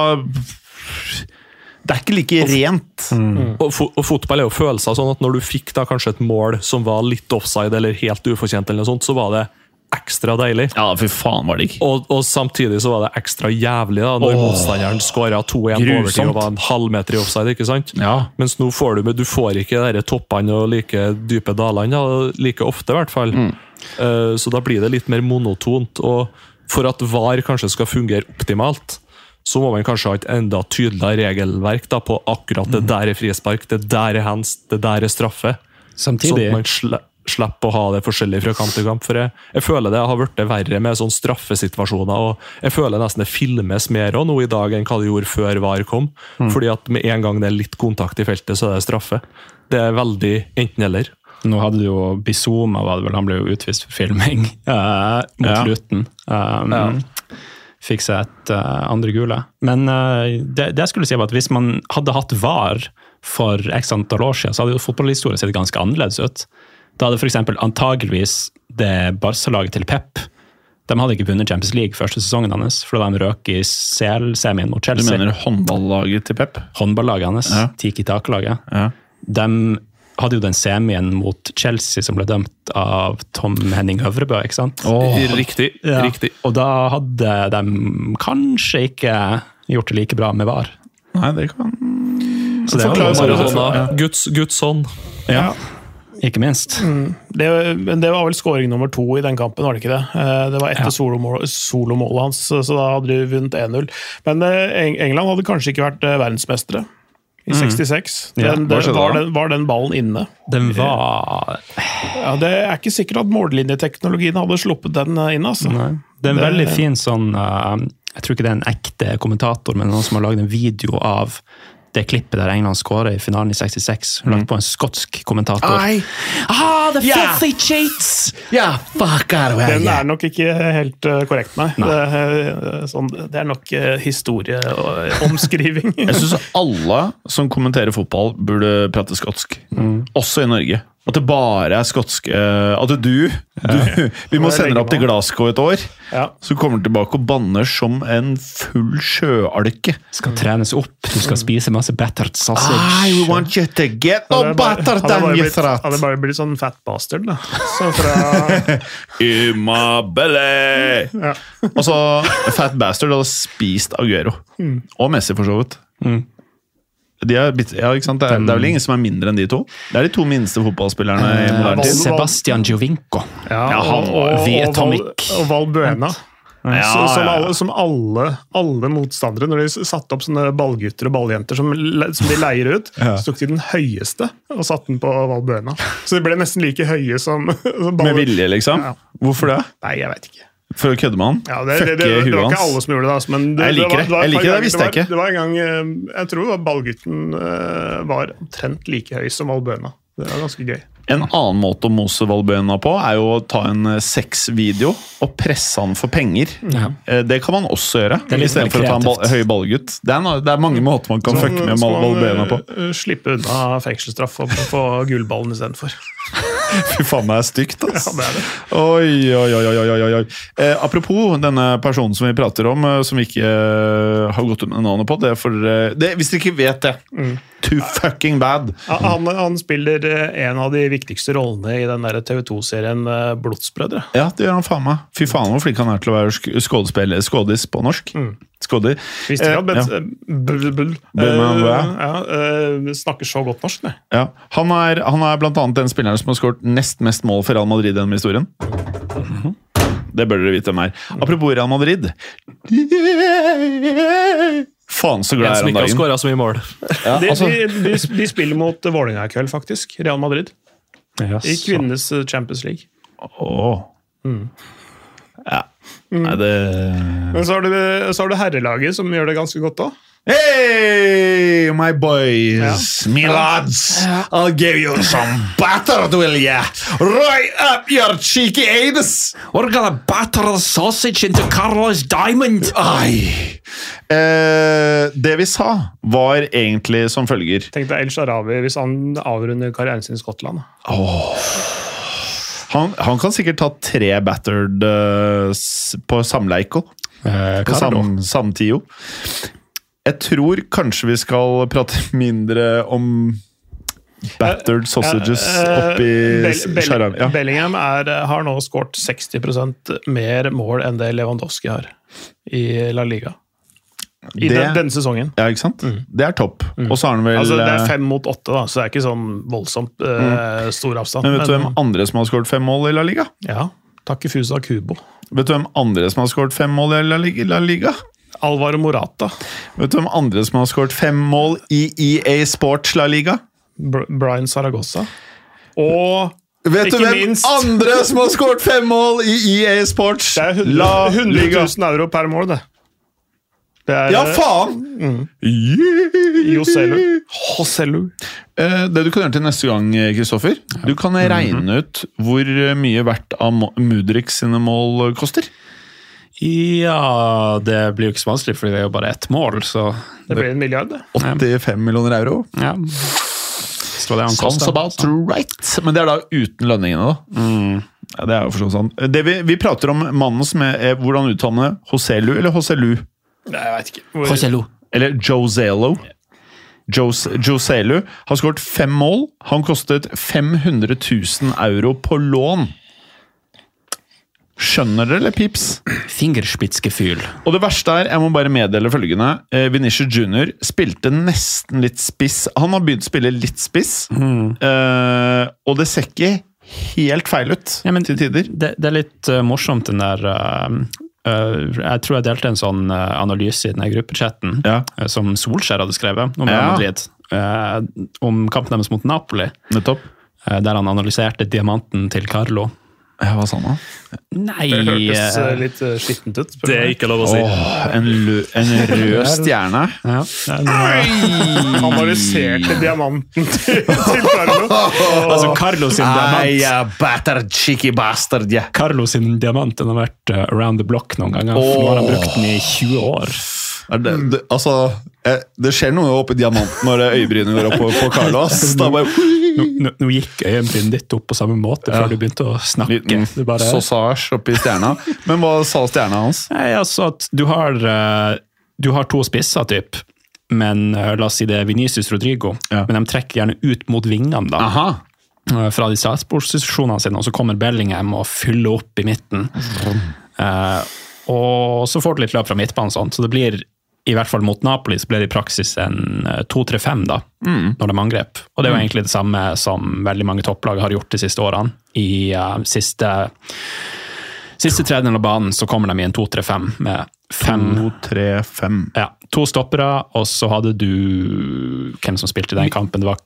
[SPEAKER 1] Det er ikke like rent.
[SPEAKER 5] Og, fo og fotball er jo følelser, sånn at når du fikk da kanskje et mål som var litt offside eller helt ufortjent, eller noe sånt, så var det ekstra deilig.
[SPEAKER 1] Ja, for faen, var det ikke.
[SPEAKER 5] Og, og samtidig så var det ekstra jævlig da, når
[SPEAKER 1] Åh.
[SPEAKER 5] motstanderen skåra 2-1 på overtid og var en halvmeter i offside. ikke sant?
[SPEAKER 1] Ja.
[SPEAKER 5] Mens nå får du med, du får ikke de toppene og like dype dalene da, like ofte, i hvert fall. Eh, så da blir det litt mer monotont. Og for at VAR kanskje skal fungere optimalt, så må man kanskje ha et enda tydeligere regelverk da, på akkurat det der er frispark, det der er hands, det der er straffe. Sånn
[SPEAKER 2] Samtidig
[SPEAKER 5] at man sle slipper å ha det forskjellig fra kamp til kamp. For jeg, jeg føler det har blitt verre med sånne straffesituasjoner. og Jeg føler nesten det filmes mer også nå i dag enn hva det gjorde før VAR kom. Fordi at med en gang det er litt kontakt i feltet, så er det straffe. Det er veldig enten-eller.
[SPEAKER 2] Nå hadde du jo Bizuma, var det vel, han ble jo utvist for filming [LAUGHS] eh, mot
[SPEAKER 1] Ja.
[SPEAKER 2] slutten. Um, Fikk seg et uh, andre gule. Men uh, det, det jeg skulle si var at hvis man hadde hatt VAR for x antall år siden, så hadde jo fotballhistorien sett ganske annerledes ut. Da hadde f.eks. antageligvis det Barca-laget til Pep de hadde ikke vunnet Champions League første sesongen hans, for da de røk i CL-semien mot Chelsea.
[SPEAKER 1] Du mener håndballaget til Pep?
[SPEAKER 2] Håndballaget hans,
[SPEAKER 1] Ja.
[SPEAKER 2] Tiki Taka-laget.
[SPEAKER 1] Ja.
[SPEAKER 2] De hadde jo den semien mot Chelsea som ble dømt av Tom Henning Øvrebø, ikke sant?
[SPEAKER 5] Riktig.
[SPEAKER 2] Ja.
[SPEAKER 5] riktig.
[SPEAKER 2] Og da hadde de kanskje ikke gjort det like bra med VAR.
[SPEAKER 1] Nei, det kan
[SPEAKER 2] Så det var
[SPEAKER 1] bare
[SPEAKER 2] bare-
[SPEAKER 1] Ja.
[SPEAKER 5] Guds, Guds hånd.
[SPEAKER 2] Ja, ikke minst.
[SPEAKER 4] Det, men det var vel scoring nummer to i den kampen, var det ikke det? Eh, Det var etter
[SPEAKER 2] Ja.
[SPEAKER 4] solomålet solo hans, så så da hadde de vunnet 1-0. Men eh, England hadde kanskje ikke vært eh, verdensmestere i 66.
[SPEAKER 2] Ja,
[SPEAKER 4] Den,
[SPEAKER 1] ja,
[SPEAKER 4] det, var, den, var den ballen inne?
[SPEAKER 2] Den var
[SPEAKER 4] Ja, Det er ikke sikkert at mållinjeteknologien hadde sluppet den eh, inn. altså.
[SPEAKER 2] Nei. Det er en
[SPEAKER 4] Det-
[SPEAKER 2] veldig fin sånn uh, Jeg tror ikke det er en ekte kommentator, men noen som har lagd en video av det klippet der England skårer i finalen i 66. Lagt på en skotsk kommentator.
[SPEAKER 1] I,
[SPEAKER 2] Ah, the
[SPEAKER 1] yeah.
[SPEAKER 2] filthy cheats!
[SPEAKER 1] Yeah, fuck out of
[SPEAKER 4] Den er nok ikke helt eh, korrekt, nei. Det, eh, sånn, det er nok uh, historieomskriving. [LAUGHS]
[SPEAKER 1] Jeg syns alle som kommenterer fotball, burde prate skotsk. Også i Norge. At det bare er skotske At du, du Vi må sende deg opp til Glasgow et år,
[SPEAKER 4] ja.
[SPEAKER 1] så kommer du tilbake og banner som en full sjøalke.
[SPEAKER 2] Skal trenes opp, du skal spise masse battered sausage.
[SPEAKER 1] I want you to get no
[SPEAKER 4] hadde
[SPEAKER 1] than you thought.
[SPEAKER 4] Hadde bare blitt sånn fat bastard, da. Så fra [LAUGHS]
[SPEAKER 1] In my belly!
[SPEAKER 4] Ja.
[SPEAKER 1] Og så Fat Bastard hadde spist Aguero. Og Messi, for så vidt. De er, ja, ikke sant? Det, er, det er vel ingen som er mindre enn de to? Det er de to minste fotballspillerne i moderne tid.
[SPEAKER 2] Sebastian Giovinco.
[SPEAKER 4] Ja,
[SPEAKER 1] Ja, han
[SPEAKER 4] og, og, og, Val,
[SPEAKER 2] Buena
[SPEAKER 4] og Valbuena.
[SPEAKER 1] Ja,
[SPEAKER 4] Så, som
[SPEAKER 1] ja, ja.
[SPEAKER 4] alle, som alle, alle motstandere, når de satte opp sånne ballgutter og balljenter som, som de leier ut, [LAUGHS] så tok de den høyeste og satte den på Valbuena. Så de ble nesten like høye som, som.
[SPEAKER 1] Med vilje, liksom?
[SPEAKER 4] Ja.
[SPEAKER 1] Hvorfor det?
[SPEAKER 4] Nei, jeg veit ikke.
[SPEAKER 1] For å kødde med han.
[SPEAKER 4] Ja, det, det, det, det,
[SPEAKER 1] det,
[SPEAKER 4] var ikke alle som gjorde det, altså, men det,
[SPEAKER 1] Jeg liker
[SPEAKER 4] var,
[SPEAKER 1] det.
[SPEAKER 4] var
[SPEAKER 1] Jeg liker det, visste jeg ikke.
[SPEAKER 4] Det var en gang eh, Jeg tror det var ballgutten eh, var omtrent like høy som Albøna. Det var ganske gøy.
[SPEAKER 1] En annen måte å mose Valbuena på, er jo å ta en eh, sexvideo og presse han for penger.
[SPEAKER 2] Ja.
[SPEAKER 1] Eh, Det kan man også gjøre, istedenfor å ta en ball, høy ballgutt. Det er, no- det er mange måter man kan fucke med
[SPEAKER 4] Så
[SPEAKER 1] Val- Valbuena på.
[SPEAKER 4] eh, slippe unna fengselsstraff og få gullballen istedenfor. [LAUGHS]
[SPEAKER 1] Fy faen, det er stygt, ass.
[SPEAKER 4] Ja, det er det.
[SPEAKER 1] Oi, oi, oi, oi, oi. Eh, apropos denne personen som vi prater om, som vi ikke eh, har gått ut med navnet på. Det er for, eh, det, hvis dere ikke vet det, too fucking bad.
[SPEAKER 4] Han, han spiller en av de viktigste rollene i den der TV 2-serien eh, Blodsbrødre.
[SPEAKER 1] Ja, det gjør han faen meg. Fy faen hvor flink han er til å være skådespiller, skådis på norsk. Skådis.
[SPEAKER 4] Visste ikke at eh, ja, eh, snakker så godt norsk, nei.
[SPEAKER 1] Ja. Han er, han er blant annet den spilleren som har skåret nest mest mål for Real Madrid gjennom historien. Det bør dere vite hvem er. Apropos Real Madrid. Faen, så
[SPEAKER 5] En
[SPEAKER 1] glad
[SPEAKER 5] som
[SPEAKER 1] jeg er
[SPEAKER 5] ikke
[SPEAKER 1] om
[SPEAKER 5] har
[SPEAKER 1] dagen.
[SPEAKER 5] skåra så mye mål.
[SPEAKER 1] Ja, altså,
[SPEAKER 4] de, de, de spiller mot Vålerenga i kveld, faktisk. Real Madrid.
[SPEAKER 2] Ja,
[SPEAKER 4] I kvinnenes eh, Champions League.
[SPEAKER 1] åh. Ja. Nei, det
[SPEAKER 4] Men så har du, så har du herrelaget, som gjør det ganske godt òg.
[SPEAKER 1] Hey, my boys, me lads, I'll give you some batter, will ya? Right up your cheeky anus!
[SPEAKER 2] We're gonna batter the sausage into Carlos Diamond!
[SPEAKER 1] Ai. Eh, det vi sa, var egentlig som følger.
[SPEAKER 4] Tenk deg El Sharawi hvis han avrunder karrieren sin i Skottland.
[SPEAKER 1] Han, han kan sikkert ta tre battered uh, på samleiko.
[SPEAKER 2] Eh,
[SPEAKER 1] På sam, samtio. Jeg tror kanskje vi skal prate mindre om battered sausages oppi
[SPEAKER 4] Bell, Bell,
[SPEAKER 1] Ja.
[SPEAKER 4] Bellingham er, eh, har nå skåret 60% mer mål enn det Lewandowski har i La Liga. I
[SPEAKER 1] Det-
[SPEAKER 4] den, denne sesongen.
[SPEAKER 1] ja, ikke sant? Det er topp. Og så har han vel
[SPEAKER 4] Altså, det er
[SPEAKER 1] eh,
[SPEAKER 4] fem mot åtte, da, så det er ikke sånn voldsomt eh, stor avstand.
[SPEAKER 1] Men vet du hvem andre som har skåret fem mål i La Liga?
[SPEAKER 4] Ja, Takifusa Kubo.
[SPEAKER 1] Vet du hvem andre som har skåret fem mål i La Liga?
[SPEAKER 4] Alvaro Morata.
[SPEAKER 1] Vet du hvem andre som har skåret fem mål i EA Sports La Liga?
[SPEAKER 4] Br Brian Saragossa. Og
[SPEAKER 1] Vet du hvem
[SPEAKER 4] minst-
[SPEAKER 1] andre som har skåret fem mål i EA Sports?
[SPEAKER 4] det er 100,
[SPEAKER 1] La
[SPEAKER 4] 100 000 euro per mål, det. det er,
[SPEAKER 1] Ja,
[SPEAKER 4] eh,
[SPEAKER 1] faen! Mm.
[SPEAKER 4] Joselu. [LAUGHS] Joselu.
[SPEAKER 1] Eh, Det du kan gjøre til neste gang, Kristoffer Du kan regne ut hvor mye hvert av Mudrik sine mål koster.
[SPEAKER 2] Ja, det blir jo ikke så vanskelig, fordi det er jo bare ett mål, så
[SPEAKER 4] Det blir en milliard, det.
[SPEAKER 1] 85 millioner euro.
[SPEAKER 2] ja. Så det
[SPEAKER 1] Sounds about right. Men det er da uten lønningene, da. Ja, det er jo for så sånn. Det vi, vi prater om mannen som er, er hvordan uttaler man det? Hoselu eller Hoselu?
[SPEAKER 4] Nei, jeg vet ikke. Hvor,
[SPEAKER 2] Hoselu.
[SPEAKER 1] Eller Joselo. Jos, Joselu har skåret fem mål. Han kostet 500 000 euro på lån. Skjønner dere, eller pips?
[SPEAKER 2] Fingerspitzgefühl.
[SPEAKER 1] Og det verste er, jeg må bare meddele følgende. Eh, Vinicius Junior spilte nesten litt spiss. Han har begynt å spille litt spiss, eh, og det ser ikke helt feil ut
[SPEAKER 2] Ja, men
[SPEAKER 1] til tider.
[SPEAKER 2] Det, det er litt uh, morsomt, den der uh, Uh, Jeg tror jeg delte en sånn uh, analyse i denne gruppechatten
[SPEAKER 1] Ja.
[SPEAKER 2] uh, som Solskjær hadde skrevet om
[SPEAKER 1] Ja.
[SPEAKER 2] Madrid. om kampen deres mot Napoli, der han analyserte diamanten til Carlo.
[SPEAKER 1] Ja, hva sa han da?
[SPEAKER 2] Nei
[SPEAKER 4] det hørtes
[SPEAKER 2] eh,
[SPEAKER 4] eh, litt eh, skittent ut.
[SPEAKER 5] Det er ikke lov å si.
[SPEAKER 1] Åh, en, lø- en rød stjerne.
[SPEAKER 2] ja.
[SPEAKER 4] Analyserte diamanten til, [LAUGHS] til Carlo.
[SPEAKER 2] Altså, Carlo sin diamant
[SPEAKER 1] battered cheeky bastard, yeah.
[SPEAKER 2] Carlo sin diamant den har vært around the block noen ganger. for Nå har han brukt den i 20 år.
[SPEAKER 1] Det, det, altså, det skjer noe oppi diamanten når øyebrynet går opp på, på Carlo. [LAUGHS] Da bare,
[SPEAKER 2] Nå, nå, nå gikk øyenbrynet ditt opp på samme måte før du begynte å snakke.
[SPEAKER 1] liten sausage oppi stjerna. Men hva sa stjerna hans?
[SPEAKER 2] Nei, altså at du har, eh, du har to spisser, typ. Men eh, la oss si det er Venicius Rodrigo.
[SPEAKER 1] Ja.
[SPEAKER 2] Men de trekker gjerne ut mot vingene da,
[SPEAKER 1] Aha.
[SPEAKER 2] eh, fra de startposisjonene sine, og så kommer Bellingham og fyller opp i midten. Eh, og så får du litt løp fra midtbanen, sånn, så det blir i hvert fall mot Napoli så ble det i praksis en eh, 2-3-5 da, når de angrep. Og det er jo egentlig det samme som veldig mange topplag har gjort de siste årene. I uh, siste, siste tredjedel av banen så kommer de i en 2-3-5 med fem
[SPEAKER 1] To, tre, fem.
[SPEAKER 2] ja, to stoppere, og så hadde du Hvem som spilte i den kampen? Det var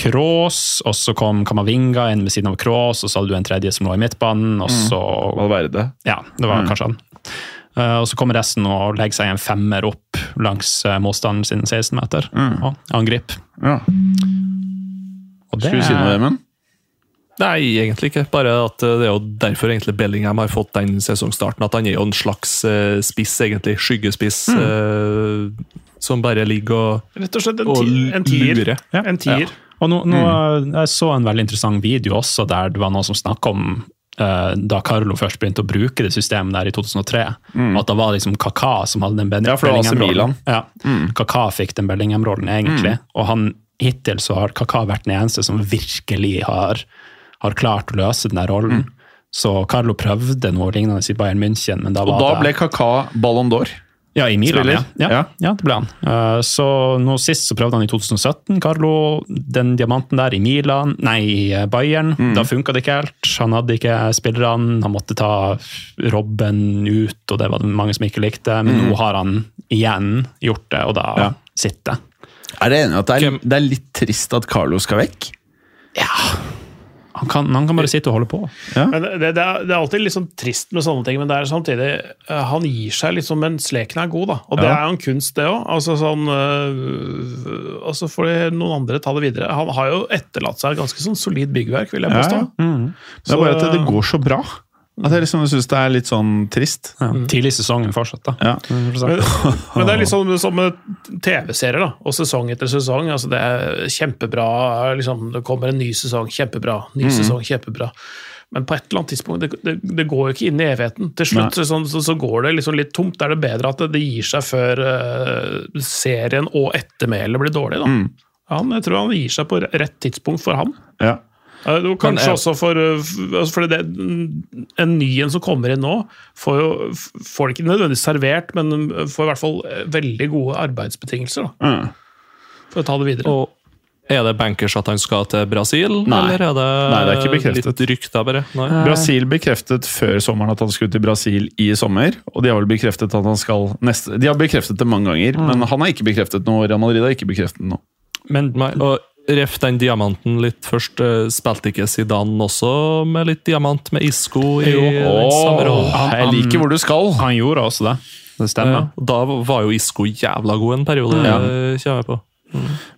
[SPEAKER 2] Kroos, og så kom Kamavinga inn ved siden av Kroos, og så hadde du en tredje som lå i midtbanen, og så
[SPEAKER 1] Valverde.
[SPEAKER 2] Ja, det var kanskje han. Eh, og så kommer resten og legger seg en femmer opp langs uh, motstanderen sin 16-meter. Og angrip.
[SPEAKER 1] Ja.
[SPEAKER 2] Og det
[SPEAKER 1] Skulle du si noe, Emund?
[SPEAKER 5] Nei, egentlig ikke. Bare at eh, det er jo derfor egentlig Bellingham har fått den sesongstarten. At han er jo en slags eh, spiss, egentlig. Skyggespiss. eh, som bare ligger og,
[SPEAKER 4] Rett og slett en,
[SPEAKER 5] og
[SPEAKER 4] en tier.
[SPEAKER 2] Ja.
[SPEAKER 4] En tier.
[SPEAKER 2] Og nå, nå, Jeg så en veldig interessant video også, der det var noen som snakka om eh, da Carlo først begynte å bruke det systemet der i 2003. At da var det liksom Kaka som hadde den
[SPEAKER 1] det
[SPEAKER 2] Bellingham-rollen.
[SPEAKER 1] Ja,
[SPEAKER 2] Ja, Kaka fikk den Bellingham-rollen, egentlig. Og han, hittil så har Kaka vært den eneste som virkelig har, har klart å løse den rollen. Så Carlo prøvde noe lignende i Bayern München, men da var Og
[SPEAKER 1] da
[SPEAKER 2] det
[SPEAKER 1] ble Kaka Ballon d'Or.
[SPEAKER 2] Ja, i Milan, ja. Ja,
[SPEAKER 1] Ja.
[SPEAKER 2] ja. det ble han. Uh, Så nå sist så prøvde han i 2017, Carlo, den diamanten der i Milan, nei, i Bayern. Da funka det ikke helt. Han hadde ikke spillerne, han måtte ta Robben ut, og det var det mange som ikke likte. Men nå har han igjen gjort det, og da
[SPEAKER 1] Ja.
[SPEAKER 2] sitter det.
[SPEAKER 1] Er det enig at det er, det er litt trist at Carlo skal vekk?
[SPEAKER 2] Han kan, han kan bare sitte og holde på.
[SPEAKER 4] Men det, det, er, det er alltid litt sånn trist med sånne ting, men det er samtidig eh, Han gir seg liksom mens leken er god, da. Og det
[SPEAKER 1] Ja.
[SPEAKER 4] er jo en kunst, det òg. Altså sånn øh, Altså får noen andre ta det videre. Han har jo etterlatt seg et ganske sånn solid byggverk, vil jeg
[SPEAKER 1] Ja,
[SPEAKER 4] påstå.
[SPEAKER 1] ja. Det er bare at det går så bra. At jeg liksom syns det er litt sånn trist.
[SPEAKER 2] Ja. Tidlig i sesongen fortsatt, da.
[SPEAKER 1] Ja.
[SPEAKER 4] Men, [LAUGHS] men det er litt sånn som TV-serier, da. Og sesong etter sesong. Altså det er kjempebra. Liksom, det kommer en ny sesong, kjempebra. Ny sesong, kjempebra. Men på et eller annet tidspunkt, det, det, det går jo ikke inn i evigheten. Til slutt så, så, så går det liksom litt tomt. Da er det bedre at det, det gir seg før uh, serien og ettermælet blir dårlig. Da. Han, jeg tror han gir seg på rett tidspunkt for ham.
[SPEAKER 1] Ja.
[SPEAKER 4] Ja, kanskje også for, f- altså for det, En ny en som kommer inn nå, får jo får det ikke nødvendigvis servert, men uh, får i hvert fall uh, veldig gode arbeidsbetingelser da,
[SPEAKER 1] Mm.
[SPEAKER 4] for å ta det videre.
[SPEAKER 5] Og er det bankers at han skal til Brasil,
[SPEAKER 1] Nei.
[SPEAKER 5] eller er det,
[SPEAKER 1] Nei, det er ikke bekreftet.
[SPEAKER 5] litt rykter, bare? Nei.
[SPEAKER 1] Brasil bekreftet før sommeren at han skulle til Brasil i sommer. Og de har vel bekreftet at han skal neste De har bekreftet det mange ganger, men han har ikke bekreftet noe. Real Madrid har ikke bekreftet noe.
[SPEAKER 2] Men
[SPEAKER 5] og Ref den diamanten litt først. eh, Spilte ikke Zidane også med litt diamant med Isco i
[SPEAKER 2] Jo.
[SPEAKER 5] den samme rollen?
[SPEAKER 1] Åh, jeg liker hvor du skal!
[SPEAKER 2] han gjorde også det. Det stemmer.
[SPEAKER 5] Ja, da var jo Isco jævla god en periode,
[SPEAKER 1] Ja.
[SPEAKER 5] eh, kommer jeg på.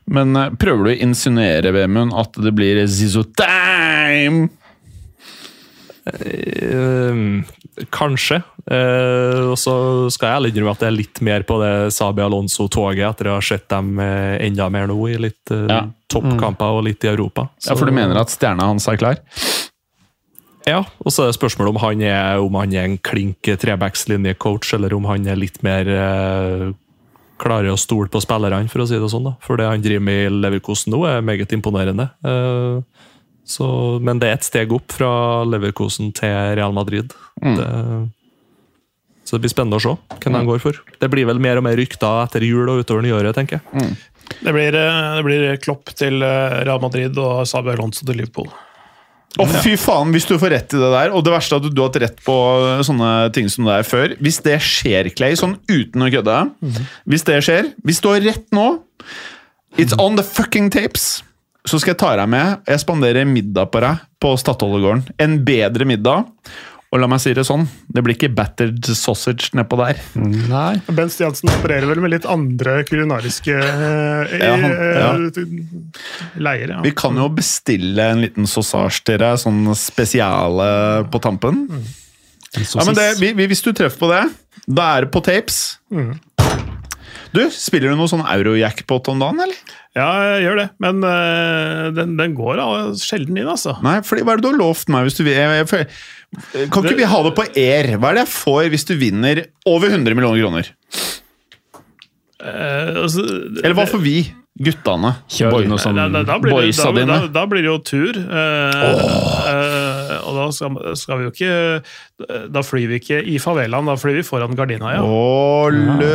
[SPEAKER 1] Men eh, prøver du å insinuere, Vemund, at det blir Zizzo time?
[SPEAKER 5] Eh, kanskje. Eh, og så skal jeg ærlig innrømme at jeg er litt mer på det Sabi Alonso-toget etter å ha sett dem eh, enda mer nå i litt eh,
[SPEAKER 1] Ja.
[SPEAKER 5] toppkamper og litt i Europa.
[SPEAKER 1] Ja, For du mener at stjerna hans er klar?
[SPEAKER 5] Ja, og så er det spørsmålet om han er, om han er en klink trebackslinjecoach, eller om han er litt mer eh, klarer å stole på spillerne, for å si det sånn. da. For det han driver med i Leverkosen nå, er meget imponerende. Eh, så, men det er et steg opp fra Leverkosen til Real Madrid. Det, så det blir spennende å se hvem han går for. Det blir vel mer og mer rykter etter jul og utover nyåret, tenker jeg.
[SPEAKER 4] Det blir, uh, det blir Klopp til uh, Real Madrid og Sabi Alonso til Liverpool.
[SPEAKER 1] Å, fy faen, hvis du får rett i det der, og det verste er at du har hatt rett på sånne ting som det er før Hvis det skjer, Clay, sånn uten å kødde Hvis det skjer, hvis du har rett nå It's on the fucking tapes Så skal jeg ta deg med Jeg spanderer middag på deg på Statoilegården. En bedre middag Og la meg si det sånn, det blir ikke battered sausage nedpå der
[SPEAKER 2] Nei.
[SPEAKER 4] Ben Stiansen opererer vel med litt andre kulinariske uh,
[SPEAKER 1] Ja, han- ja.
[SPEAKER 4] leier. Ja.
[SPEAKER 1] Vi kan jo bestille en liten sausage til deg Sånn spesiale på tampen Ja, men det, vi- vi- Hvis du treffer på det, da er det på tapes. Du, Spiller du noe sånn euro-jackpot om dagen, eller?
[SPEAKER 4] ja, jeg gjør det, men uh, den, den går uh, sjelden inn, altså.
[SPEAKER 1] Nei, fordi Hva er det du har lovt meg? hvis du vil? Jeg, jeg, føler- kan ikke vi ha det på air? Hva er det jeg får hvis du vinner over 100 millioner kroner?
[SPEAKER 4] Uh, altså,
[SPEAKER 1] Eller hva får vi? Guttene.
[SPEAKER 2] Kjører
[SPEAKER 1] Boy-
[SPEAKER 2] noe sånn
[SPEAKER 4] da, da, da, blir det,
[SPEAKER 1] boysa
[SPEAKER 4] da,
[SPEAKER 1] dine.
[SPEAKER 4] da, da blir det jo tur. eh, eh, og da skal, skal vi jo ikke Da flyr vi ikke i favelaen, da flyr vi foran gardina, ja.
[SPEAKER 1] Ålø!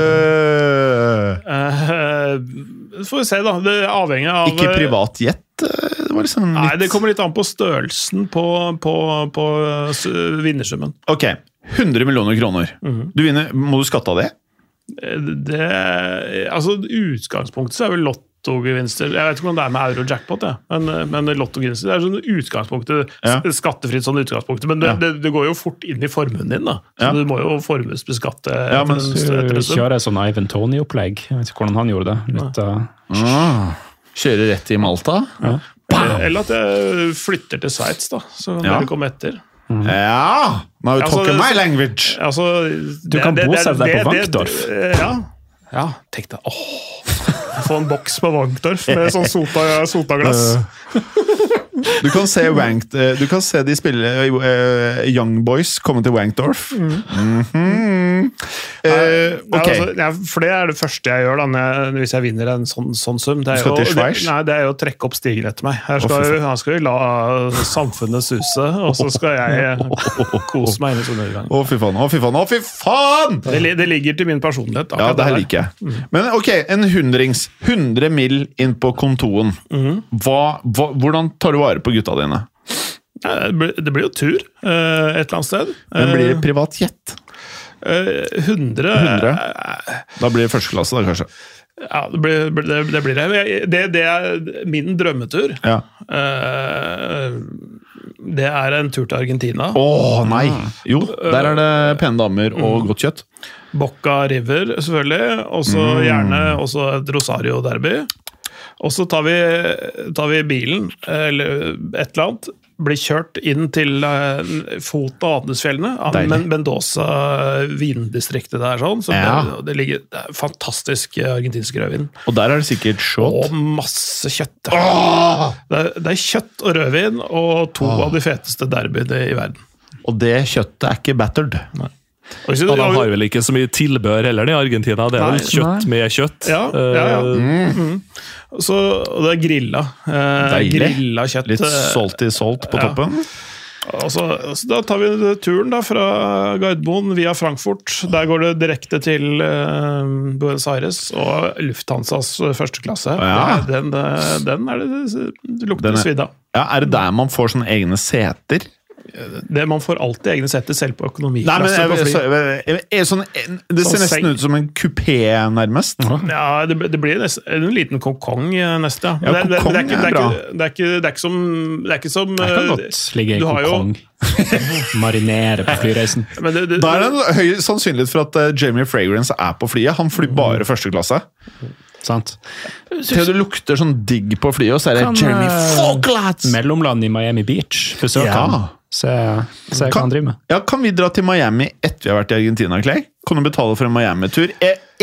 [SPEAKER 4] Uh, får vi se, da. Det er avhengig av
[SPEAKER 1] Ikke privat jet? Det var liksom
[SPEAKER 4] Nei, det kommer litt an på størrelsen på, på, på vinnersummen.
[SPEAKER 1] Ok, 100 millioner kroner.
[SPEAKER 4] Mhm.
[SPEAKER 1] Du vinner, Må du skatte av det?
[SPEAKER 4] Det, altså, Utgangspunktet så er vel lott, lottogevinster Jeg vet ikke hvordan det er med euro-jackpot, ja. men, men lottogevinster det er sånn utgangspunktet,
[SPEAKER 1] Ja.
[SPEAKER 4] skattefritt sånn utgangspunktet. Men det,
[SPEAKER 1] Ja.
[SPEAKER 4] det, det går jo fort inn i formuen din, da. Så
[SPEAKER 1] Ja.
[SPEAKER 4] du må jo formuesbeskatte
[SPEAKER 1] Ja, men
[SPEAKER 4] du
[SPEAKER 2] kjører sånn Ivan Tony-opplegg. Jeg vet ikke hvordan han gjorde det. Litt, uh,
[SPEAKER 1] Ah, kjøre rett i Malta?
[SPEAKER 4] Eller at jeg flytter til Sveits, da. Så kan
[SPEAKER 1] Ja.
[SPEAKER 4] dere komme etter.
[SPEAKER 1] Ja! Now you
[SPEAKER 4] Altså,
[SPEAKER 1] my language!
[SPEAKER 4] Altså,
[SPEAKER 2] Du kan bosette deg på Wankdorf.
[SPEAKER 4] Ja. ja, tenk deg. Åh. Få en boks på Wankdorf med sånn sota, sotaglass.
[SPEAKER 1] Du kan se, Wank, eh, du kan se de spille uh, Young Boys komme til Wankdorf. Mhm. Eh,
[SPEAKER 4] Ja,
[SPEAKER 1] okay.
[SPEAKER 4] altså, ja, for det er det første jeg gjør da, jeg, hvis jeg vinner en sånn, sånn sum. Det er, jo, det, nei, det er jo å trekke opp stigen etter meg. Her skal, oh, her skal vi la samfunnet suse, og så skal jeg kose meg inn i [LAUGHS] solnedgangen.
[SPEAKER 1] Å, fy faen! Å, fy faen! Å, fy faen!
[SPEAKER 4] Det, det ligger til min personlighet.
[SPEAKER 1] Ja, det her liker jeg. Men ok, en hundrings. 100 mill. inn på kontoen. hva, hva, hvordan tar du vare på gutta dine?
[SPEAKER 4] Det blir, det blir jo tur eh, et eller annet sted.
[SPEAKER 1] Men blir det privat jet?
[SPEAKER 4] Eh, 100,
[SPEAKER 1] 100?
[SPEAKER 4] eh,
[SPEAKER 1] Da blir det førsteklasse, da, kanskje.
[SPEAKER 4] Ja, det blir det. det, blir det. Det. Det er min drømmetur.
[SPEAKER 1] Ja.
[SPEAKER 4] Eh, det er en tur til Argentina.
[SPEAKER 1] Å nei! Jo, der er det pene damer og godt kjøtt.
[SPEAKER 4] Bocca River, selvfølgelig. Og så
[SPEAKER 1] Mm.
[SPEAKER 4] gjerne også et Rosario-derby. Og så tar tar vi bilen, eller et eller annet, blir kjørt inn til uh, foten av Andesfjellene. av
[SPEAKER 1] Deilig.
[SPEAKER 4] Men Mendoza vindistriktet der, sånn. Så
[SPEAKER 1] Ja.
[SPEAKER 4] det, det, ligger, det er fantastisk argentinsk rødvin.
[SPEAKER 1] Og der er det sikkert shot.
[SPEAKER 4] Og masse kjøtt. Det, er, det er kjøtt og rødvin og to av de feteste derbyene i verden.
[SPEAKER 1] Og det kjøttet er ikke battered.
[SPEAKER 4] Og hvis
[SPEAKER 5] Og de har vel ikke så mye tilbør heller i Argentina. Det er
[SPEAKER 4] Nei.
[SPEAKER 5] vel kjøtt med kjøtt.
[SPEAKER 4] Ja, ja, ja.
[SPEAKER 5] Mm.
[SPEAKER 4] Mhm. Så, og det er grilla. Eh, grilla kjøtt.
[SPEAKER 1] Litt salty salt på
[SPEAKER 4] ja.
[SPEAKER 1] toppen.
[SPEAKER 4] Så, så da tar vi turen da fra Gardermoen via Frankfurt. Der går det direkte til eh, Buenos Aires og Lufthansas første klasse.
[SPEAKER 1] Ja.
[SPEAKER 4] Den, eh, den er det, det lukter
[SPEAKER 1] er-
[SPEAKER 4] svidd av.
[SPEAKER 1] Ja, Er det der man får sånne egne seter?
[SPEAKER 4] Det, man får alltid egne setter, selv på
[SPEAKER 1] Nei, men
[SPEAKER 4] økonomiklasse.
[SPEAKER 1] jeg,
[SPEAKER 4] på fly.
[SPEAKER 1] så, jeg, jeg, jeg, sånn, Det ser
[SPEAKER 4] Sånn
[SPEAKER 1] nesten
[SPEAKER 4] seng.
[SPEAKER 1] ut som en kupé, nærmest.
[SPEAKER 4] Ja, det, det blir nesten, en liten kokong eh, neste, ja. Det, det, det, er ikke, det,
[SPEAKER 1] bra.
[SPEAKER 4] det, er ikke, det er ikke som Det er som
[SPEAKER 2] jeg kan
[SPEAKER 4] eh,
[SPEAKER 2] godt ligge i kokong. [LAUGHS] Marinere på flyreisen. [LAUGHS]
[SPEAKER 4] men det, det,
[SPEAKER 1] Da er det en høy sannsynlighet for at eh, Jamie Fragrance er på flyet. Han flyr bare første klasse.
[SPEAKER 2] Sant?
[SPEAKER 1] Til det lukter sånn digg på flyet, og så er det
[SPEAKER 2] Kan,
[SPEAKER 1] Jeremy Foglats!
[SPEAKER 2] Mellomland i Miami Beach. Besøk
[SPEAKER 1] Ja.
[SPEAKER 2] han. Se, se hva
[SPEAKER 1] Kan-
[SPEAKER 2] han driver med.
[SPEAKER 1] Ja, Kan vi dra til Miami etter vi har vært i Argentina, Clay? Kan du betale for en Miami-tur?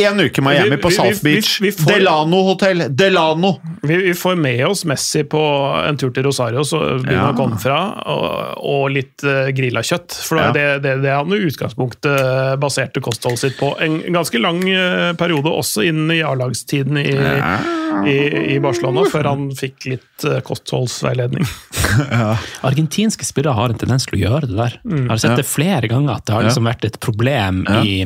[SPEAKER 1] En uke Miami
[SPEAKER 4] Vi-
[SPEAKER 1] på
[SPEAKER 4] vi-
[SPEAKER 1] South
[SPEAKER 4] vi-
[SPEAKER 1] Beach.
[SPEAKER 4] vi- vi får-
[SPEAKER 1] Delano hotell! Delano!
[SPEAKER 4] vi, vi får med oss Messi på en tur til Rosario, så begynner
[SPEAKER 1] Ja.
[SPEAKER 4] han å komme fra, og, og litt uh, grilla kjøtt. For
[SPEAKER 1] Ja.
[SPEAKER 4] det er det, det, han i utgangspunktet eh, baserte kostholdet sitt på. En ganske lang uh, periode, også innen i A-lagstiden i, i, i Barcelona, før han fikk litt uh, kostholdsveiledning. [LAUGHS]
[SPEAKER 2] Argentinske spillere har en tendens til å gjøre det der. Jeg har sett det flere ganger, at det har liksom vært et problem i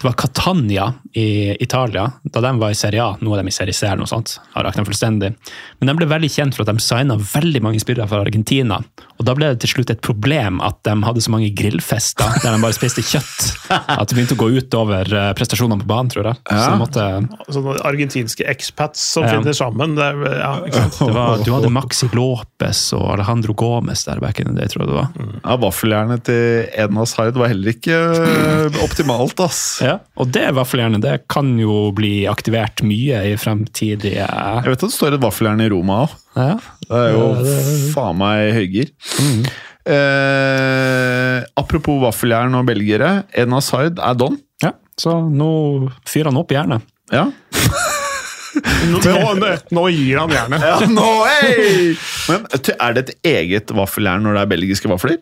[SPEAKER 2] det var Catania i Italia, da de var i Serie A. Nå er de i Serie C eller noe sånt. Har rakt dem fullstendig. Men de ble veldig kjent for at de signa veldig mange spillere fra Argentina. Og da ble det til slutt et problem at de hadde så mange grillfester der de bare spiste kjøtt. At det begynte å gå ut over eh, prestasjonene på banen, tror jeg. Så måtte,
[SPEAKER 4] Sånne argentinske expats som
[SPEAKER 2] Ja.
[SPEAKER 4] finner sammen. Det er, ja,
[SPEAKER 2] det var, du hadde Maxi Lopez og Alejandro Gomez der back in the day, tror jeg det var.
[SPEAKER 1] Ja, Vaffeljernet til Edna Zaid var heller ikke optimalt, ass.
[SPEAKER 2] Ja, og det vaffeljernet det kan jo bli aktivert mye i fremtidige
[SPEAKER 1] Jeg vet at det står et vaffeljern i Roma òg.
[SPEAKER 2] ja.
[SPEAKER 1] Det er jo faen meg høygir. Eh, apropos vaffeljern og belgiere. Edna Zaid er don.
[SPEAKER 2] ja. Så nå fyrer han opp jernet.
[SPEAKER 1] Ja.
[SPEAKER 4] Nå, nå gir han jernet.
[SPEAKER 1] ja nå, hey! Men er det et eget vaffeljern når det er belgiske vafler?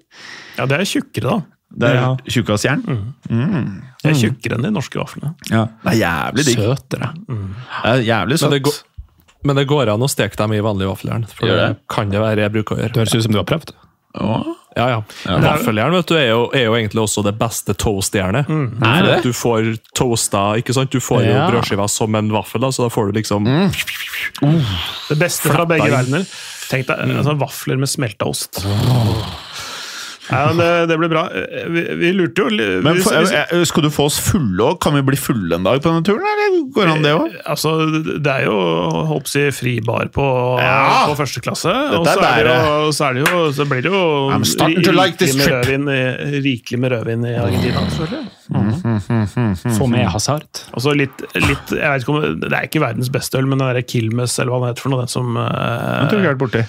[SPEAKER 4] Ja, det er tjukkere, da.
[SPEAKER 1] Det er
[SPEAKER 2] Ja.
[SPEAKER 1] tjukkasjern?
[SPEAKER 4] Det er tjukkere enn de norske vaflene.
[SPEAKER 1] Ja. Det er jævlig digg.
[SPEAKER 2] Søtere.
[SPEAKER 1] Det er jævlig
[SPEAKER 5] Men det,
[SPEAKER 1] søtt.
[SPEAKER 5] går, men det går an å steke dem i vanlig vaffeljern. For det
[SPEAKER 1] det?
[SPEAKER 5] kan det være jeg bruker å gjøre.
[SPEAKER 2] Det høres ut som du har prøvd.
[SPEAKER 1] Ja,
[SPEAKER 5] Ja, ja. Vaffeljern vet du, er, jo, er jo egentlig også det beste toastjernet.
[SPEAKER 2] Er det?
[SPEAKER 5] Du får toasta, ikke sant? Du får jo brødskiva som en vaffel, da, så da får du liksom
[SPEAKER 4] Det beste fra begge verdener. Tenk deg altså, vafler med smelta ost. Ja, det, det blir bra. Eh, Vi, vi lurte jo vi,
[SPEAKER 1] Men for,
[SPEAKER 4] vi-
[SPEAKER 1] eh, Skal du få oss fulle òg? Kan vi bli fulle en dag på denne turen? Eller går an det òg?
[SPEAKER 4] Altså, det er jo håper jeg, fri bar på,
[SPEAKER 1] Ja!
[SPEAKER 4] på første klasse. Og så,
[SPEAKER 1] er
[SPEAKER 4] det jo, så, er det jo, så blir det jo
[SPEAKER 1] rikelig, like
[SPEAKER 4] med rødvin, rikelig med rødvin i Argentina. selvfølgelig.
[SPEAKER 2] Få med hasard.
[SPEAKER 4] Og så litt, litt jeg vet ikke om, Det er ikke verdens beste øl, men den derre Kilmes, eller hva den heter for noe, den som
[SPEAKER 1] uh, tror jeg har vært borti.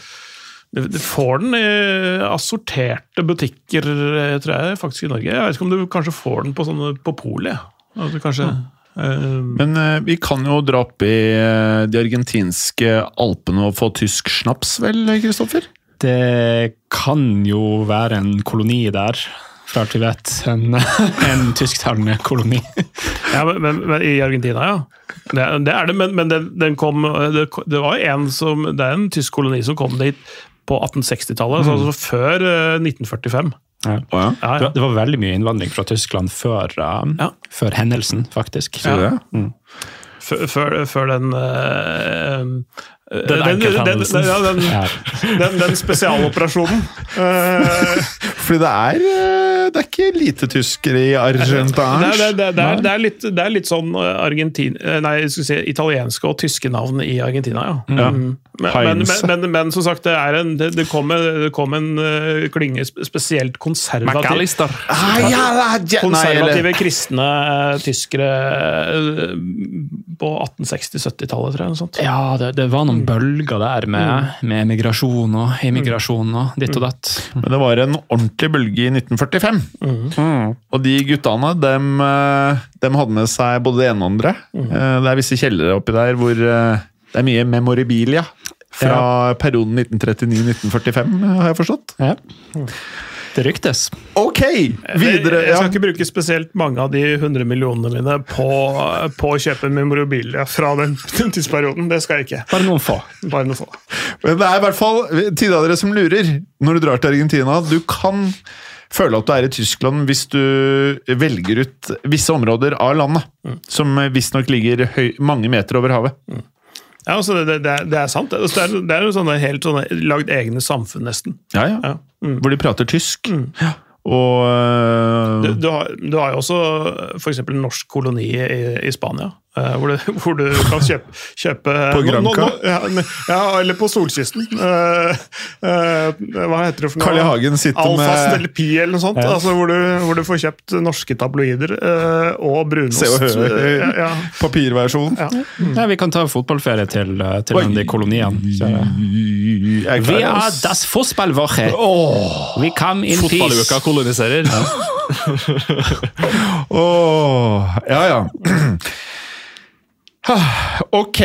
[SPEAKER 4] Du du får den i assorterte butikker, eh, tror jeg, faktisk i Norge. Jeg vet ikke om du kanskje får den på, sånne, på polet. Altså, kanskje, Mm.
[SPEAKER 1] Men eh, vi kan jo dra opp i eh, de argentinske alpene og få tysk snaps, vel, Kristoffer?
[SPEAKER 2] Det kan jo være en koloni der, for alt vi vet. En, [LAUGHS] en tysktalende koloni. [LAUGHS]
[SPEAKER 4] ja, men, men, men I Argentina, ja. Det, det er det, men, men det, den kom det, det var en som, det er en tysk koloni som kom dit på 1860-tallet, mm. altså før eh, 1945.
[SPEAKER 2] Ja.
[SPEAKER 1] Oh, ja.
[SPEAKER 4] Ja,
[SPEAKER 2] Det
[SPEAKER 4] ja.
[SPEAKER 2] det var veldig mye innvandring fra Tyskland før, um,
[SPEAKER 4] Ja.
[SPEAKER 2] før hendelsen, faktisk.
[SPEAKER 1] Du?
[SPEAKER 4] Før, før, den uh, eh,
[SPEAKER 5] Den
[SPEAKER 4] den, ja, den, den, den spesialoperasjonen. [LAUGHS] Eh,
[SPEAKER 1] Fordi det er, eh, det er ikke lite tyskere i Argentina.
[SPEAKER 4] Det det, det, det, er, det, litt, det er litt sånn Argentin, nei, jeg skulle si, italienske og tyske navn i Argentina, ja.
[SPEAKER 1] Ja.
[SPEAKER 4] Mm. Men, men, men, men, men som sagt, det, er en, det, det kom, en- det kom en uh, klinge spesielt konservativ,
[SPEAKER 5] McAllister.
[SPEAKER 1] Ah, nei,
[SPEAKER 4] konservative kristne eh, tyskere eh, på 1860-70-tallet, tror jeg. Sånt.
[SPEAKER 2] Ja, det, det var noen bølger der med, med emigrasjon og immigrasjon og ditt og datt.
[SPEAKER 1] Men det var en ordentlig bølge i 1945. Og de guttene, dem, eh, dem hadde med seg både det ene og andre. Mm. Det er visse kjellere oppi der hvor eh, det er mye memorabilia. Fra perioden 1939-1945, har jeg forstått.
[SPEAKER 2] Ja. Det ryktes.
[SPEAKER 1] Ok, videre.
[SPEAKER 4] Jeg
[SPEAKER 1] Ja.
[SPEAKER 4] skal ikke bruke spesielt mange av de 100 millionene mine på, på å kjøpe memorabilia fra den, [LAUGHS] den tidsperioden. Det skal jeg ikke.
[SPEAKER 2] Bare noen få.
[SPEAKER 4] Bare noen få.
[SPEAKER 1] Men det er i hvert fall til dere som lurer når du drar til Argentina. Du kan føle at du er i Tyskland hvis du velger ut visse områder av landet. Som visstnok ligger høy, mange meter over havet.
[SPEAKER 4] Ja, altså det, det, det, er, sant. Det er, det er jo sånne, helt sånne lagd egne samfunn, nesten.
[SPEAKER 1] Ja, ja.
[SPEAKER 4] Ja. Mm.
[SPEAKER 1] Hvor de prater tysk. Ja. Og øh,
[SPEAKER 4] Du, du, har, du har jo også f.eks. en norsk koloni i, i Spania, hvor, du, hvor du kan kjøpe, kjøpe [LAUGHS]
[SPEAKER 1] På Granca?
[SPEAKER 4] ja, ne- ja, eller på solkysten. Eh, eh, hva heter det for noe?
[SPEAKER 1] Carl I. Hagen sitter
[SPEAKER 4] Alfast
[SPEAKER 1] med
[SPEAKER 4] eller Pi eller noe sånt. Altså, hvor, du, hvor du får kjøpt norske tabloider eh, og brunost.
[SPEAKER 1] Se og Hør.
[SPEAKER 4] Eh, ja, ja.
[SPEAKER 1] papirversjon.
[SPEAKER 4] Ja.
[SPEAKER 2] Ja, vi kan ta fotballferie til, eh, til de koloniene. Vi er das Fußballwoche. Vi come in peace.
[SPEAKER 5] Fotballuka koloniserer. [LAUGHS]
[SPEAKER 1] Åh, ja, ja. [CLEARS THROAT] [CLEARS THROAT] [SIGHS] Ok.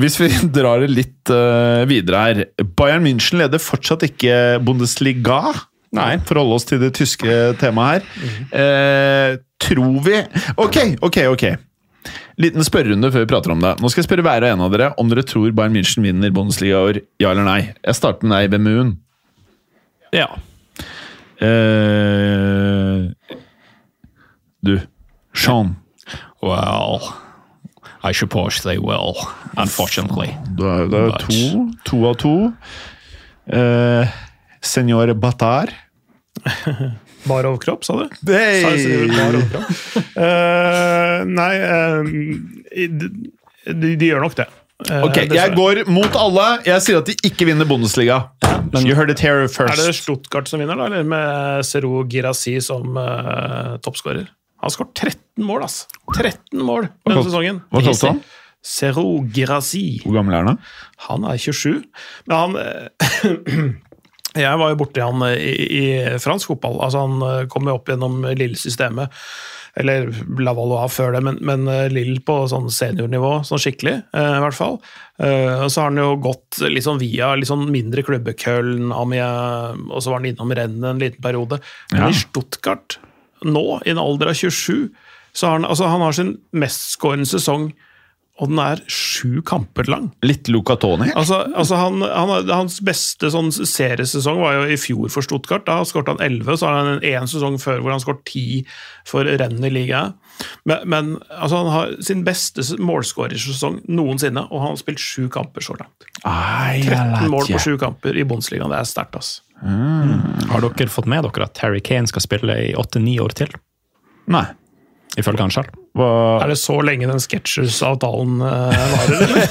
[SPEAKER 1] Hvis vi [LAUGHS] drar det litt uh, videre her. Bayern München leder fortsatt ikke Bundesliga. Nei, for å holde oss til det tyske temaet her. Uh, tror vi Ok, ok, ok. Liten spørrerunde før vi prater om det. Nå skal jeg spørre hver og en av dere om dere tror Bayern München vinner Bundesliga i år. Ja eller nei? Jeg starter med deg, Bemuen.
[SPEAKER 5] Ja.
[SPEAKER 1] Uh, du. Sean.
[SPEAKER 2] Well, I suppose they will, unfortunately.
[SPEAKER 1] Det er, det er to, to av to. Uh, Senor Batar. [LAUGHS]
[SPEAKER 4] Bar overkropp, sa du?
[SPEAKER 1] Hey!
[SPEAKER 4] bar overkropp? [LAUGHS] Eh, nei uh, de, de, de gjør nok det. Eh,
[SPEAKER 1] Ok. Jeg går mot alle. Jeg sier at de ikke vinner Bundesliga. you heard it here first.
[SPEAKER 4] Er det. Stuttgart som vinner, da? Eller med Zero Girassi som uh, toppskårer? Han har skåret 13 mål, ass! 13 mål denne sesongen.
[SPEAKER 1] Hva kalte han?
[SPEAKER 4] Zero Girassi.
[SPEAKER 1] Hvor gammel er han?
[SPEAKER 4] Han er 27. Men han eh, [CLEARS THROAT] Jeg var jo borti han eh, i, i fransk fotball. Altså Han eh, kom jo opp gjennom Lille-systemet. Eller Lavalois før det, men, men Lill på sånn seniornivå, sånn skikkelig, eh, i hvert fall. Eh, og så har han jo gått litt sånn via litt sånn mindre klubber, Köln, Amiens, og så var han innom rennet en liten periode. Men
[SPEAKER 1] Ja.
[SPEAKER 4] i Stuttgart, nå, i en alder av 27, så har han, altså, han har sin mestskårende sesong og den er sju kamper lang.
[SPEAKER 1] Litt Luca Toni.
[SPEAKER 4] Altså, altså han, han, Hans beste sånn seriesesong var jo i fjor for Stuttgart. Da skåret han 11, så har han en, en sesong før hvor han skåret 10 for rennet i ligaen. Men, men altså, han har sin beste målskårersesong noensinne, og han har spilt sju kamper så langt.
[SPEAKER 1] Ai,
[SPEAKER 4] 13 mål på sju kamper i Bundesligaen, det er sterkt, ass.
[SPEAKER 2] Har dere fått med dere at Harry Kane skal spille i åtte-ni år til?
[SPEAKER 1] Nei.
[SPEAKER 2] Ifølge han selv.
[SPEAKER 1] Hva
[SPEAKER 4] Er det så lenge den Sketchers-avtalen uh, varer, eller?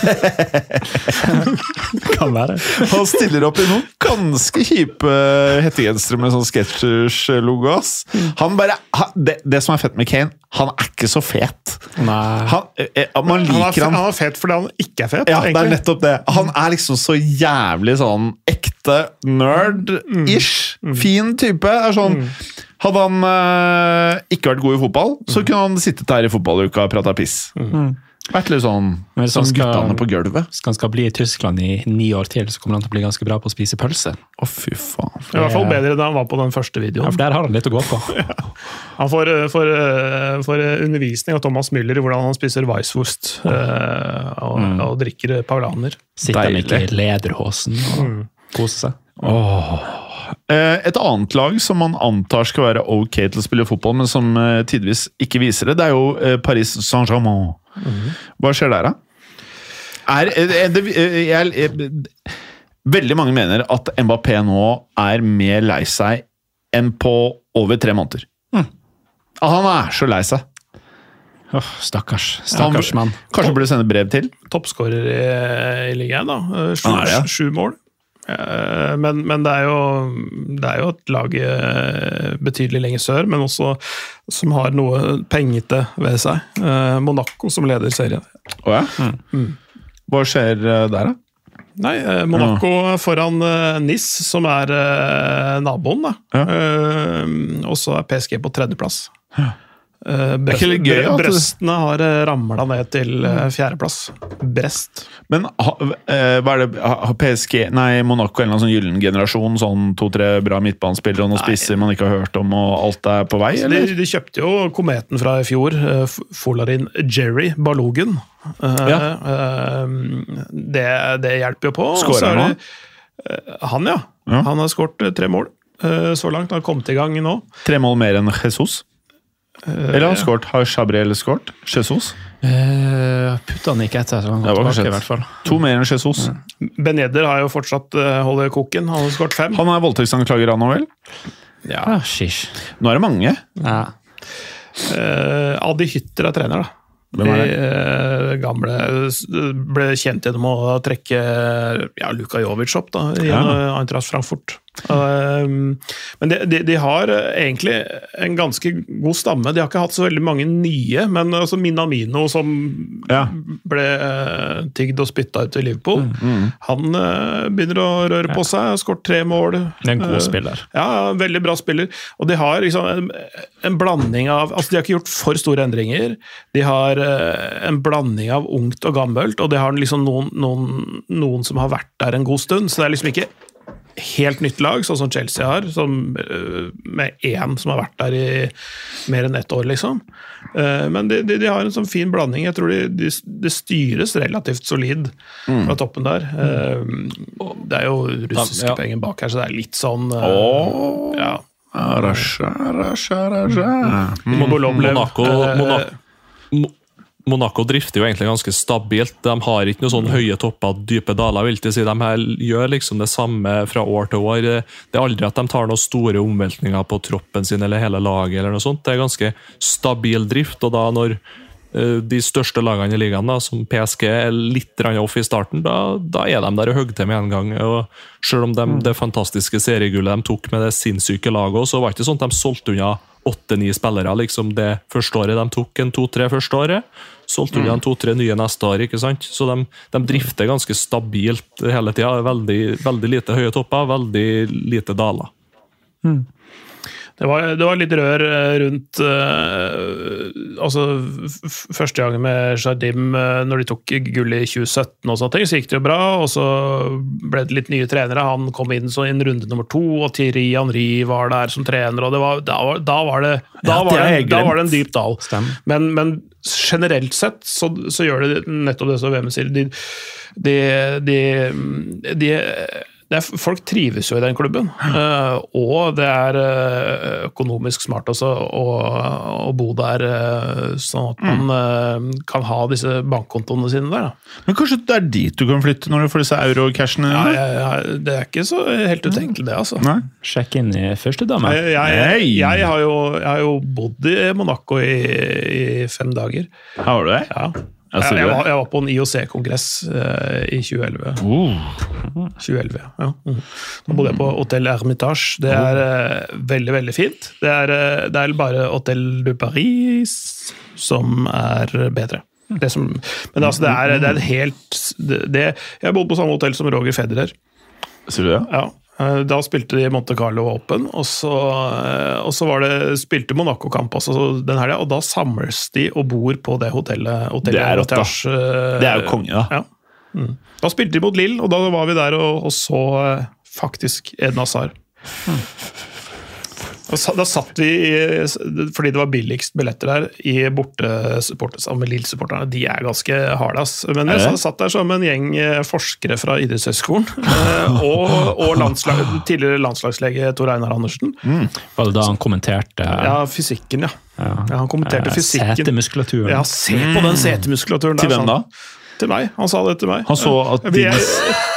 [SPEAKER 4] [LAUGHS]
[SPEAKER 2] Kan være.
[SPEAKER 1] Han stiller opp i noen ganske kjipe hettegensere med sånn Sketchers-logo. Han bare, han, det, det som er fett med Kane, han er ikke så fet.
[SPEAKER 2] Nei.
[SPEAKER 1] Han, eh, eh, man
[SPEAKER 4] Han er, han
[SPEAKER 1] han.
[SPEAKER 4] er fet fordi han ikke er fet,
[SPEAKER 1] Ja, det er nettopp det. Han er liksom så jævlig sånn ekte nerd-ish. Fin type. Er sånn, hadde han eh, ikke vært god i fotball, så kunne han sittet her i fotballuka og prata piss. Vært litt sånn som guttene på gulvet.
[SPEAKER 2] Hvis han skal bli i Tyskland i ni år til, så kommer han til å bli ganske bra på å spise pølse.
[SPEAKER 1] Å, fy faen.
[SPEAKER 4] I hvert fall bedre enn han var på den første
[SPEAKER 2] Ja,
[SPEAKER 4] videoen.
[SPEAKER 2] for der har han litt å gå på. [LAUGHS]
[SPEAKER 4] Han får, eh, får, eh, får undervisning av Thomas Müller i hvordan han spiser weisswurst eh, og, og drikker paulaner.
[SPEAKER 2] Sitter han ikke i lederhosen og koser seg.
[SPEAKER 1] Oh. Et annet lag som man antar skal være ok til å spille fotball, men som eh, tidvis ikke viser det, det er jo eh, Paris Saint-Germain. Hva skjer der, da? Er, er det, jeg, jeg, veldig mange mener at Mbappé nå er mer lei seg enn på over tre måneder. Mm. Han er så lei seg.
[SPEAKER 2] Oh, stakkars. Stakkars mann.
[SPEAKER 1] kanskje burde sende brev til.
[SPEAKER 4] Toppskårer i, i ligaen, da. Sju,
[SPEAKER 1] er ja.
[SPEAKER 4] sju mål. Eh, Men, men det, er jo, det er jo et lag eh, betydelig lenger sør, men også som har noe pengete ved seg. Eh, Monaco som leder serien.
[SPEAKER 1] Oh ja? Hva skjer der, da?
[SPEAKER 4] Nei, Monaco Monaco foran Nis, som er naboen. da.
[SPEAKER 1] Ja.
[SPEAKER 4] Eh, og så er PSG på tredjeplass. Eh,
[SPEAKER 1] er ikke litt gøy, at
[SPEAKER 4] Brøstene har uh, ramla ned til uh, fjerdeplass. Brest.
[SPEAKER 1] Men ha, eh, hva er det, har PSG Nei, Monaco en eller annen sånn gyllen generasjon? Sånn to-tre bra midtbanespillere og noen spisser man ikke har hørt om, og alt er på vei,
[SPEAKER 4] Så de,
[SPEAKER 1] eller?
[SPEAKER 4] de kjøpte jo kometen fra i fjor, Uh, Folarin Jerry Balogun. Eh,
[SPEAKER 1] Ja.
[SPEAKER 4] eh, det, det hjelper jo på.
[SPEAKER 1] Skårer
[SPEAKER 4] er
[SPEAKER 1] han
[SPEAKER 4] da? eh, Han, ja.
[SPEAKER 1] Ja.
[SPEAKER 4] Han har skåret eh, tre mål eh, så langt. Han har kommet i gang nå.
[SPEAKER 1] Tre mål mer enn Jesus? Eller har han skåret? Har Chabriel skåret? Jesus?
[SPEAKER 2] Uh, Putta han ikke etter, så han går tilbake i hvert fall.
[SPEAKER 1] To mer enn Jesus.
[SPEAKER 4] Ben Beneder har jo fortsatt uh, holder koken. Han har skåret fem.
[SPEAKER 1] Han er voldtektsanklager, han òg, vel?
[SPEAKER 4] Ja.
[SPEAKER 2] Ah, shish.
[SPEAKER 1] Nå er det mange.
[SPEAKER 2] Ja.
[SPEAKER 4] Uh, Adi Hytter er trener, da.
[SPEAKER 1] Hvem er det?
[SPEAKER 4] De, uh, gamle ble kjent gjennom å trekke ja, Luka Jovic opp da, i
[SPEAKER 1] Ja.
[SPEAKER 4] ja. Eintracht Frankfurt. Eh, men de, de, de har egentlig en ganske god stamme. De har ikke hatt så veldig mange nye, men altså Minamino, som
[SPEAKER 1] Ja.
[SPEAKER 4] ble uh, tygd og spytta ut i Liverpool,
[SPEAKER 1] Mm,
[SPEAKER 4] han eh, begynner å røre på seg. Skåret tre mål.
[SPEAKER 2] Det er en god
[SPEAKER 4] Eh,
[SPEAKER 2] spiller.
[SPEAKER 4] ja, ja, veldig bra spiller. Og de har liksom en, en blanding av Altså, de har ikke gjort for store endringer. De har eh, en blanding av ungt og gammelt, og de har liksom noen, noen, noen som har vært der en god stund. Så det er liksom ikke helt nytt lag, sånn som Chelsea har, som, eh, med én som har vært der i mer enn ett år, liksom. Eh, men de, de, de har en sånn fin blanding. Jeg tror de, de, det styres relativt solid fra toppen der. Eh, det er jo russiske
[SPEAKER 5] Ja.
[SPEAKER 4] penger bak her, så det er litt sånn
[SPEAKER 1] oh.
[SPEAKER 4] Ja.
[SPEAKER 1] Rasha, rasha, rasha.
[SPEAKER 4] Mm.
[SPEAKER 5] Monaco,
[SPEAKER 4] Eh,
[SPEAKER 5] Mona, Mo- Monaco drifter jo egentlig ganske stabilt. De har ikke noen sånn høye topper, dype daler. vil jeg si. De her gjør liksom det samme fra år til år. Det er aldri at de tar noen store omveltninger på troppen sin eller hele laget. eller noe sånt. Det er ganske stabil drift. og da når de største lagene i ligaen, da, som PSG, er litt off i starten, da, da er de der og hogger til med en gang. og Selv om de, det fantastiske seriegullet de tok med det sinnssyke laget, så var det ikke sånn at de solgte unna åtte-ni spillere liksom det første året de tok en to-tre første året. Solgte unna en to-tre nye neste år. ikke sant? Så de, de drifter ganske stabilt hele tida. Veldig, veldig lite høye topper, veldig lite daler.
[SPEAKER 4] Det Det var, det var litt rør eh, rundt uh, Altså, første gangen med Jardim, uh, når de tok gull i 2017 og sånne ting, så gikk det jo bra. Og så ble det litt nye trenere. Han kom inn så i en runde nummer to, og Thierry Henry var der som trener, og det var, da, var, da var det da,
[SPEAKER 1] Ja, det
[SPEAKER 4] var det, da var det en dyp dal. Men, men generelt sett så, så gjør det nettopp det som VM sier. De, de, de, de, er, folk trives jo i den klubben, Uh, og det er eh, økonomisk smart også å, å bo der, eh, sånn at man eh, kan ha disse bankkontoene sine der. Da.
[SPEAKER 1] Men kanskje det er dit du kan flytte når du får disse euro-cashene?
[SPEAKER 4] Ja, jeg, jeg, det er ikke så helt utenkelig, det, altså.
[SPEAKER 1] Nei?
[SPEAKER 2] Sjekk inn i førstedame.
[SPEAKER 4] Jeg, jeg,
[SPEAKER 1] Hei!
[SPEAKER 4] jeg, har jo, jeg har jo bodd i Monaco i, i fem dager.
[SPEAKER 1] Har du det?
[SPEAKER 4] Ja. Jeg, jeg, var, jeg var på en IOC-kongress uh, i 2011.
[SPEAKER 1] Uh.
[SPEAKER 4] 2011, ja. Mhm. Da bodde jeg på Hotell Hermitage. Det er uh, veldig, veldig fint. Det er, eh, det er bare Hotell du Paris som er bedre. Det som, men altså, det er, det er helt det, det, Jeg bodde på samme hotell som Roger Federer.
[SPEAKER 1] Sier du det?
[SPEAKER 4] Ja. Eh, Da spilte de Monte Carlo Open, og så, eh, og så var det, spilte Monaco-kamp også den helga, og da samles de og bor på det hotellet. hotellet
[SPEAKER 1] Det er rått, da.
[SPEAKER 4] Eh,
[SPEAKER 1] Det er jo konge, da.
[SPEAKER 4] Ja. Mm. Da spilte de mot Lill, og da var vi der og, og så faktisk Hazard. Og sa- Da satt vi, fordi det var billigst billetter der, i bortesupporters med Lill-supporterne. De er ganske harde, ass. Men jeg satt der som en gjeng eh, forskere fra idrettshøyskolen. eh, Og, og landslag, tidligere landslagslege Tor Einar Andersen.
[SPEAKER 2] Var det da han kommenterte
[SPEAKER 4] Ja, fysikken, ja. ja han kommenterte
[SPEAKER 2] eh,
[SPEAKER 4] fysikken.
[SPEAKER 2] setemuskulaturen?
[SPEAKER 4] Ja, se på den setemuskulaturen der.
[SPEAKER 1] Til hvem
[SPEAKER 4] sånn. Til meg. Han sa det til meg.
[SPEAKER 1] Han så at din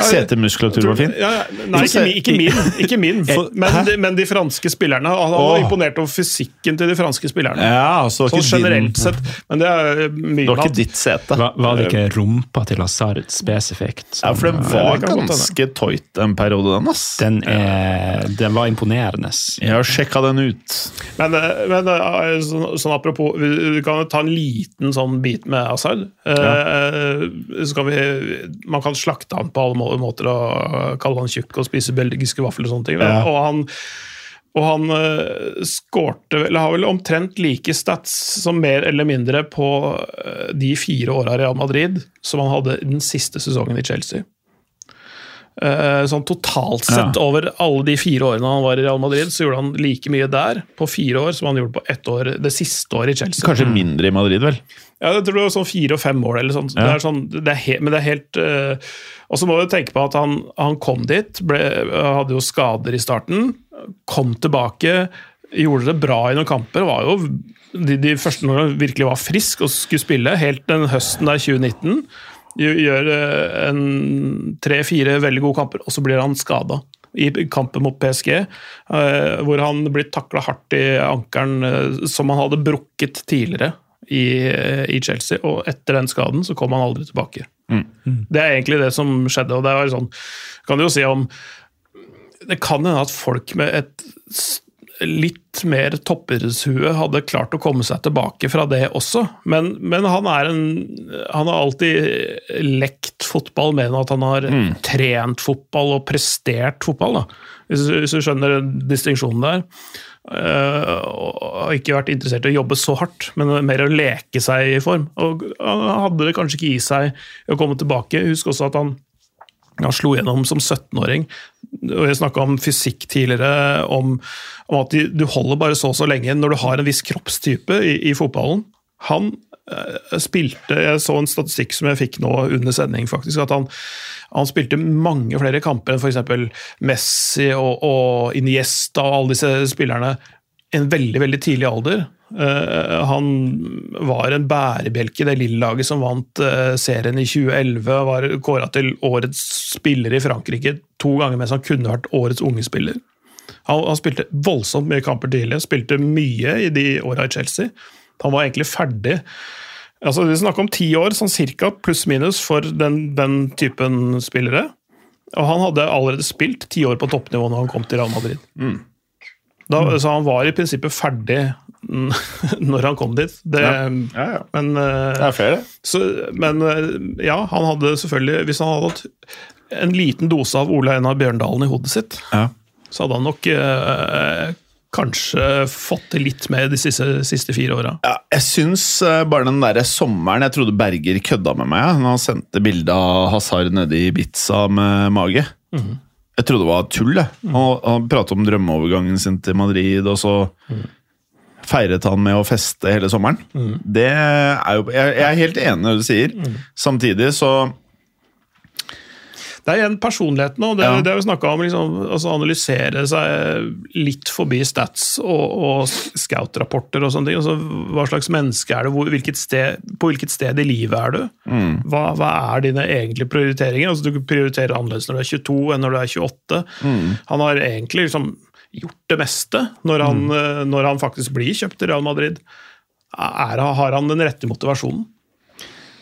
[SPEAKER 1] setemuskulatur var fin?
[SPEAKER 4] Ja, ja. Nei, ikke, ikke min. Ikke min. Men, de, men de franske spillerne. Han var
[SPEAKER 1] Åh.
[SPEAKER 4] imponert over fysikken til de franske spillerne.
[SPEAKER 1] Ja, så det
[SPEAKER 4] Sånn generelt
[SPEAKER 1] din,
[SPEAKER 4] sett. Men det er
[SPEAKER 1] det
[SPEAKER 4] mye
[SPEAKER 1] var ikke ditt sete.
[SPEAKER 2] Var, var det ikke rumpa til Hazard spesifikt?
[SPEAKER 1] Ja, for den var
[SPEAKER 4] det
[SPEAKER 1] ganske tøyt en periode, den, ass.
[SPEAKER 2] Den, er, den var imponerende.
[SPEAKER 1] Jeg har sjekka den ut.
[SPEAKER 4] Men, eh, men eh, sånn, sånn apropos, vi kan ta en liten sånn bit med Hazard. Eh, Så kan vi, man kan slakte han på alle måter og kalle han tjukk og spise belgiske vafler og sånne ting.
[SPEAKER 1] Ja.
[SPEAKER 4] Og han, og han uh, skårte vel, har vel omtrent like stats som mer eller mindre på uh, de fire åra i Real Madrid som han hadde den siste sesongen i Chelsea. Eh, sånn totalt sett
[SPEAKER 1] Ja.
[SPEAKER 4] over alle de fire årene han var i Real Madrid, så gjorde han like mye der på fire år som han gjorde på ett år det siste året i Chelsea.
[SPEAKER 1] Kanskje mindre i Madrid, vel?
[SPEAKER 4] Ja, jeg tror det var sånn fire og fem år, eller sånt. Det er sånn, det er men det er helt uh, Og så må du tenke på at han, han kom dit, ble, hadde jo skader i starten, kom tilbake, gjorde det bra i noen kamper. var jo de, de første når han virkelig var frisk og skulle spille, helt den høsten der 2019. Gjør eh, tre-fire veldig gode kamper, og så blir han skada. I kampen mot PSG, eh, hvor han blir takla hardt i ankelen eh, som han hadde brukket tidligere i, i Chelsea, og etter den skaden så kom han aldri tilbake. Det er egentlig det som skjedde, og det var sånn Kan du jo si om Det kan hende at folk med et litt mer toppershue hadde klart å komme seg tilbake fra det også, men, men han er en Han har alltid lekt fotball mer enn at han har trent fotball og prestert fotball. Hvis, hvis du skjønner distinksjonen der. Uh, og ikke vært interessert i å jobbe så hardt, men mer å leke seg i form. Og Han hadde det kanskje ikke i seg å komme tilbake. Husk også at han, han slo gjennom som 17-åring. Og Jeg snakka om fysikk tidligere, om, om at du holder bare så og så lenge når du har en viss kroppstype i, i fotballen. Han eh, spilte Jeg så en statistikk som jeg fikk nå under sending, faktisk. At han, han spilte mange flere kamper enn f.eks. Messi og, og Iniesta og alle disse spillerne en veldig, veldig tidlig alder. Eh, han var en bærebjelke i det Lille-laget som vant eh, serien i 2011. Var kåra til årets spiller i Frankrike to ganger mens han kunne vært årets unge spiller. Han, han spilte voldsomt mye kamper tidlig, spilte mye i de åra i Chelsea. Han var egentlig ferdig. Altså, Vi snakker om ti år, sånn cirka, pluss-minus, for den, den typen spillere. Og han hadde allerede spilt ti år på toppnivå når han kom til Real Madrid. Da, Så han var i prinsippet ferdig [LAUGHS] når han kom dit. Det,
[SPEAKER 1] Ja, ja.
[SPEAKER 4] Men, eh,
[SPEAKER 1] Det er fair, det.
[SPEAKER 4] så, men eh, ja, han hadde selvfølgelig Hvis han hadde hatt en liten dose av Ole Einar Bjørndalen i hodet sitt,
[SPEAKER 1] Ja.
[SPEAKER 4] så hadde han nok eh, kanskje fått til litt mer de siste, siste fire åra.
[SPEAKER 1] Ja, jeg syns eh, bare den der sommeren Jeg trodde Berger kødda med meg når han sendte bilde av Hazard nede i Ibiza med mage. Jeg trodde det var tull. jeg. Han, han pratet om drømmeovergangen sin til Madrid, og så feiret han med å feste hele sommeren. Det er jo Jeg, jeg er helt enig i det du sier. Samtidig så
[SPEAKER 4] Det er igjen personligheten, og det,
[SPEAKER 1] Ja.
[SPEAKER 4] det har vi snakka om. Liksom, altså analysere seg litt forbi stats og, og scout-rapporter og sånne ting. Altså, hva slags menneske er du? Hvor, hvilket sted, på hvilket sted i livet er du? Hva, hva er dine egentlige prioriteringer? Altså, du prioriterer annerledes når du er 22 enn når du er 28. Han har egentlig liksom gjort det meste når han, mm. når han faktisk blir kjøpt til Real Madrid. Er, har han den rette motivasjonen?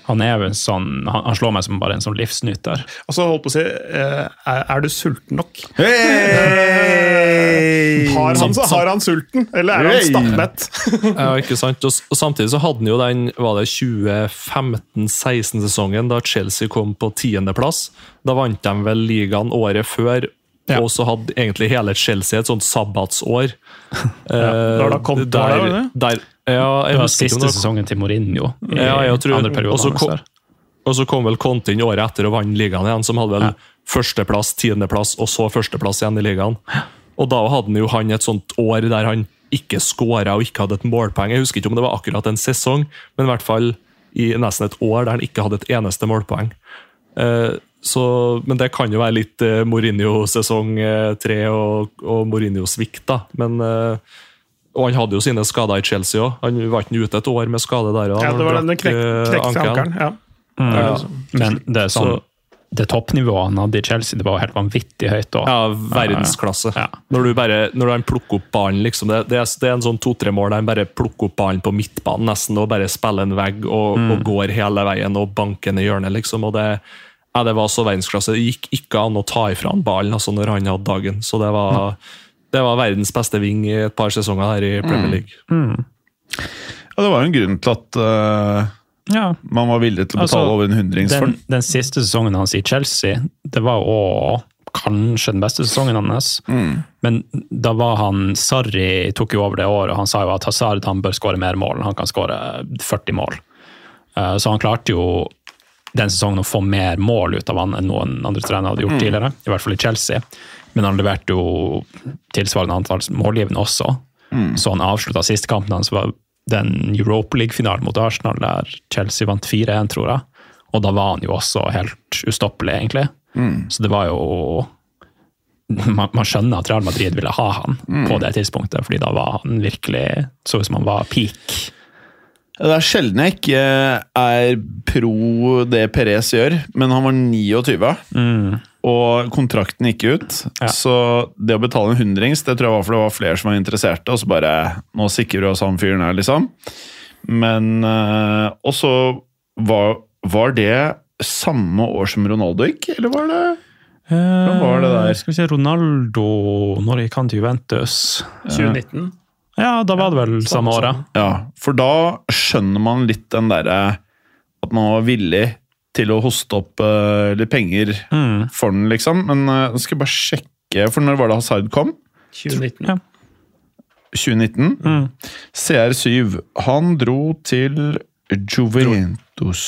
[SPEAKER 2] Han er jo en sånn, han, han slår meg som bare en sånn livsnyter.
[SPEAKER 4] Altså, holdt på å si, eh, er, er du sulten nok?
[SPEAKER 1] Hey! [LAUGHS]
[SPEAKER 4] Har han,
[SPEAKER 5] samt-
[SPEAKER 4] har han sulten, eller er han
[SPEAKER 1] Hey!
[SPEAKER 4] stappmett? [LAUGHS]
[SPEAKER 5] Ja, ikke sant? Og, og samtidig så hadde han jo den var det 2015-16-sesongen, da Chelsea kom på tiendeplass. Da vant de vel ligaen året før,
[SPEAKER 2] Ja.
[SPEAKER 5] og så hadde egentlig hele Chelsea et sånt sabbatsår. [LAUGHS] ja,
[SPEAKER 4] da kom der, der,
[SPEAKER 5] der, ja, jeg
[SPEAKER 2] Det var siste sesongen til Mourinho. i
[SPEAKER 5] Ja, jeg tror,
[SPEAKER 2] andre perioden
[SPEAKER 5] og så kom, og så kom vel Conte inn året etter og vant ligaen igjen, som hadde vel
[SPEAKER 2] Ja.
[SPEAKER 5] førsteplass, tiendeplass og så førsteplass igjen i ligaen. Og da hadde han jo han et sånt år der han ikke skåra og ikke hadde et målpoeng. Jeg husker ikke om det var akkurat en sesong, men i hvert fall i nesten et år der han ikke hadde et eneste målpoeng. Eh, så, men det kan jo være litt eh, Mourinho sesong eh, og, og Mourinho-svikt, da. Men eh, og han hadde jo sine skader i Chelsea òg. Han var ikke ute et år med skade der.
[SPEAKER 4] Ja, det var den knekk,
[SPEAKER 5] eh,
[SPEAKER 4] knekte
[SPEAKER 5] ankelen.
[SPEAKER 4] ankelen. Ja.
[SPEAKER 5] Ja.
[SPEAKER 2] Men det er sånn,
[SPEAKER 5] Så-
[SPEAKER 2] det toppnivået han hadde i Chelsea, det var helt vanvittig høyt. også.
[SPEAKER 5] Ja, verdensklasse.
[SPEAKER 2] Ja.
[SPEAKER 5] Når du bare, når han plukker opp ballen liksom, det, det, er, det er en sånn to-tre mål der han bare plukker opp ballen på midtbanen nesten, og bare spiller en vegg og, og går hele veien og banker ned hjørnet. liksom, og det, ja, det var så verdensklasse. Det gikk ikke an å ta ifra han ballen altså, når han hadde dagen. Så det var, det var verdens beste ving i et par sesonger her i Premier League.
[SPEAKER 1] Ja, det var jo en grunn til at uh,
[SPEAKER 2] Ja,
[SPEAKER 1] man var villig til å betale
[SPEAKER 2] Altså,
[SPEAKER 1] over en hundrings for
[SPEAKER 2] den,
[SPEAKER 1] den.
[SPEAKER 2] siste sesongen hans i Chelsea, det var òg kanskje den beste sesongen hans. Men da var han Sarri tok jo over det året, og han sa jo at Hazard han bør skåre mer mål. Han kan skåre 40 mål. Eh, Så han klarte jo den sesongen å få mer mål ut av han enn noen andre trenere hadde gjort tidligere. I hvert fall i Chelsea. Men han leverte jo tilsvarende antall målgivende også. Så han avslutta siste kampen hans var den Europa League-finalen mot Arsenal, der Chelsea vant 4-1, tror jeg. Og da var han jo også helt ustoppelig, egentlig. Så det var jo man, man skjønner at Real Madrid ville ha han på det tidspunktet, fordi da var han virkelig så ut som han var peak.
[SPEAKER 1] Det er sjelden jeg ikke er pro det Perez gjør, men han var 29, og kontrakten gikk ut.
[SPEAKER 2] Ja.
[SPEAKER 1] Så det å betale en hundrings, det tror jeg var for det var flere som var interesserte, og så bare Nå sikrer vi oss han fyren her, liksom. Men eh, Og så var, var det samme år som Ronaldo gikk, eller var det var det der?
[SPEAKER 2] Eh, Skal vi se, Ronaldo Når gikk han til Juventus?
[SPEAKER 4] 2019.
[SPEAKER 2] Ja, da var det vel
[SPEAKER 4] samme
[SPEAKER 2] samme året.
[SPEAKER 1] Ja, for da skjønner man litt den derre At man var villig til å hoste opp uh, litt penger
[SPEAKER 2] Mm.
[SPEAKER 1] for den, liksom. Men uh, nå skal jeg bare sjekke, for når var det Hazard kom?
[SPEAKER 4] 2019.
[SPEAKER 2] Ja.
[SPEAKER 1] 2019?
[SPEAKER 2] Mm.
[SPEAKER 1] CR7. Han dro til Juventus.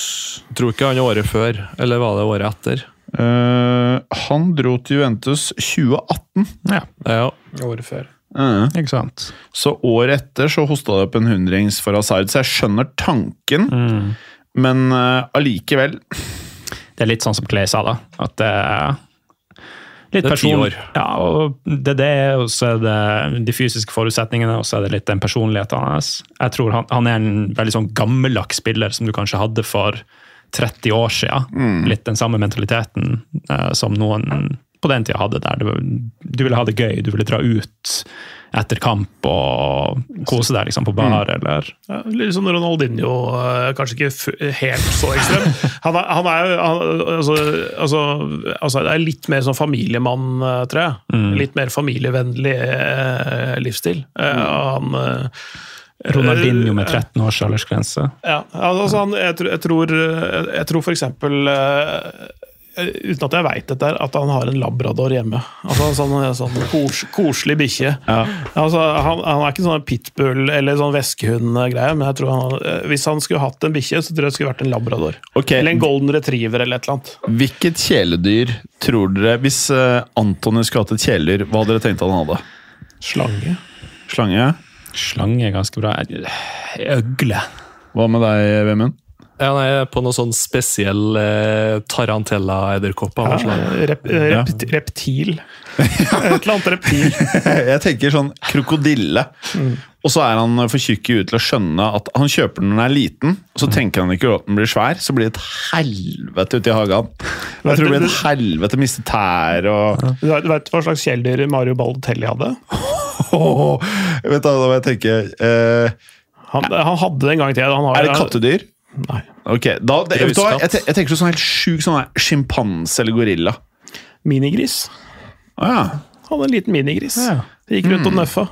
[SPEAKER 5] Tror ikke han året før, eller var det året etter?
[SPEAKER 1] Uh, han dro til Juventus 2018.
[SPEAKER 2] Ja,
[SPEAKER 5] Ja,
[SPEAKER 4] Året før.
[SPEAKER 1] Eh,
[SPEAKER 2] ikke sant.
[SPEAKER 1] Så året etter så hosta det opp en hundrings for Hazard, så jeg skjønner tanken,
[SPEAKER 2] Mm.
[SPEAKER 1] men eh, allikevel
[SPEAKER 2] Det er litt sånn som Clay sa, da. At det er litt
[SPEAKER 5] Det er ti år.
[SPEAKER 2] Ja, og det er det, og så er det de fysiske forutsetningene, og så er det litt den personligheten hans. Jeg tror han, han er en veldig sånn gammeldags spiller som du kanskje hadde for 30 år siden. Litt den samme mentaliteten uh, som noen på den tida hadde der. Du, ville ha det gøy, du ville dra ut etter kamp og kose deg liksom, på bar, eller
[SPEAKER 4] Ja, litt sånn Ronaldinho, eh, kanskje ikke helt så ekstrem. [LAUGHS] Han er, han er han, altså, altså, altså, Det er litt mer sånn familiemann, eh, tror jeg. Litt mer familievennlig eh, livsstil. Eh, han eh,
[SPEAKER 2] Ronaldinho med 13 års aldersgrense.
[SPEAKER 4] Ja, altså han, jeg, tror- jeg tror, jeg tror for eksempel uten at jeg veit dette, at han har en labrador hjemme. Altså En sånn, sånn kos, koselig bikkje. Altså, han, han er ikke sånn pitbull eller sånn veskehund-greie, men jeg tror han, eh, hvis han skulle hatt en bikkje, så tror jeg det skulle vært en labrador.
[SPEAKER 1] Okay.
[SPEAKER 4] Eller en golden retriever eller et eller annet.
[SPEAKER 1] Hvilket kjæledyr tror dere Hvis uh, Antony skulle hatt et kjæledyr, hva hadde dere tenkt han hadde?
[SPEAKER 4] Slange.
[SPEAKER 1] Slange?
[SPEAKER 2] Slange er ganske bra. Øgle.
[SPEAKER 1] Hva med deg, Vemund?
[SPEAKER 5] Ja, nei, på noe sånn spesiell eh, tarantella-edderkopp av noe.
[SPEAKER 4] Rep, rep, reptil. Et eller annet reptil. [LAUGHS]
[SPEAKER 1] Jeg tenker sånn krokodille. Og så er han for tjukk i huet til å skjønne at han kjøper den når den er liten, og så tenker han ikke at den blir svær, så blir det et helvete ute i hagen. Jeg tror det blir et helvete, miste tær og
[SPEAKER 4] Du vet, du vet hva slags kjæledyr Mario Balotelli hadde? [LAUGHS]
[SPEAKER 1] Vet du hva jeg tenker? Eh,
[SPEAKER 4] Han, han hadde det en gang til. Han har-
[SPEAKER 1] er det kattedyr?
[SPEAKER 4] Nei.
[SPEAKER 1] Ok, da, det, jeg, du. Jeg, jeg tenker sånn helt sjuk sånn sjimpanse eller gorilla.
[SPEAKER 4] Minigris.
[SPEAKER 1] Ah, ja.
[SPEAKER 4] Han hadde en liten minigris.
[SPEAKER 2] Ja.
[SPEAKER 4] Gikk rundt og nøffa.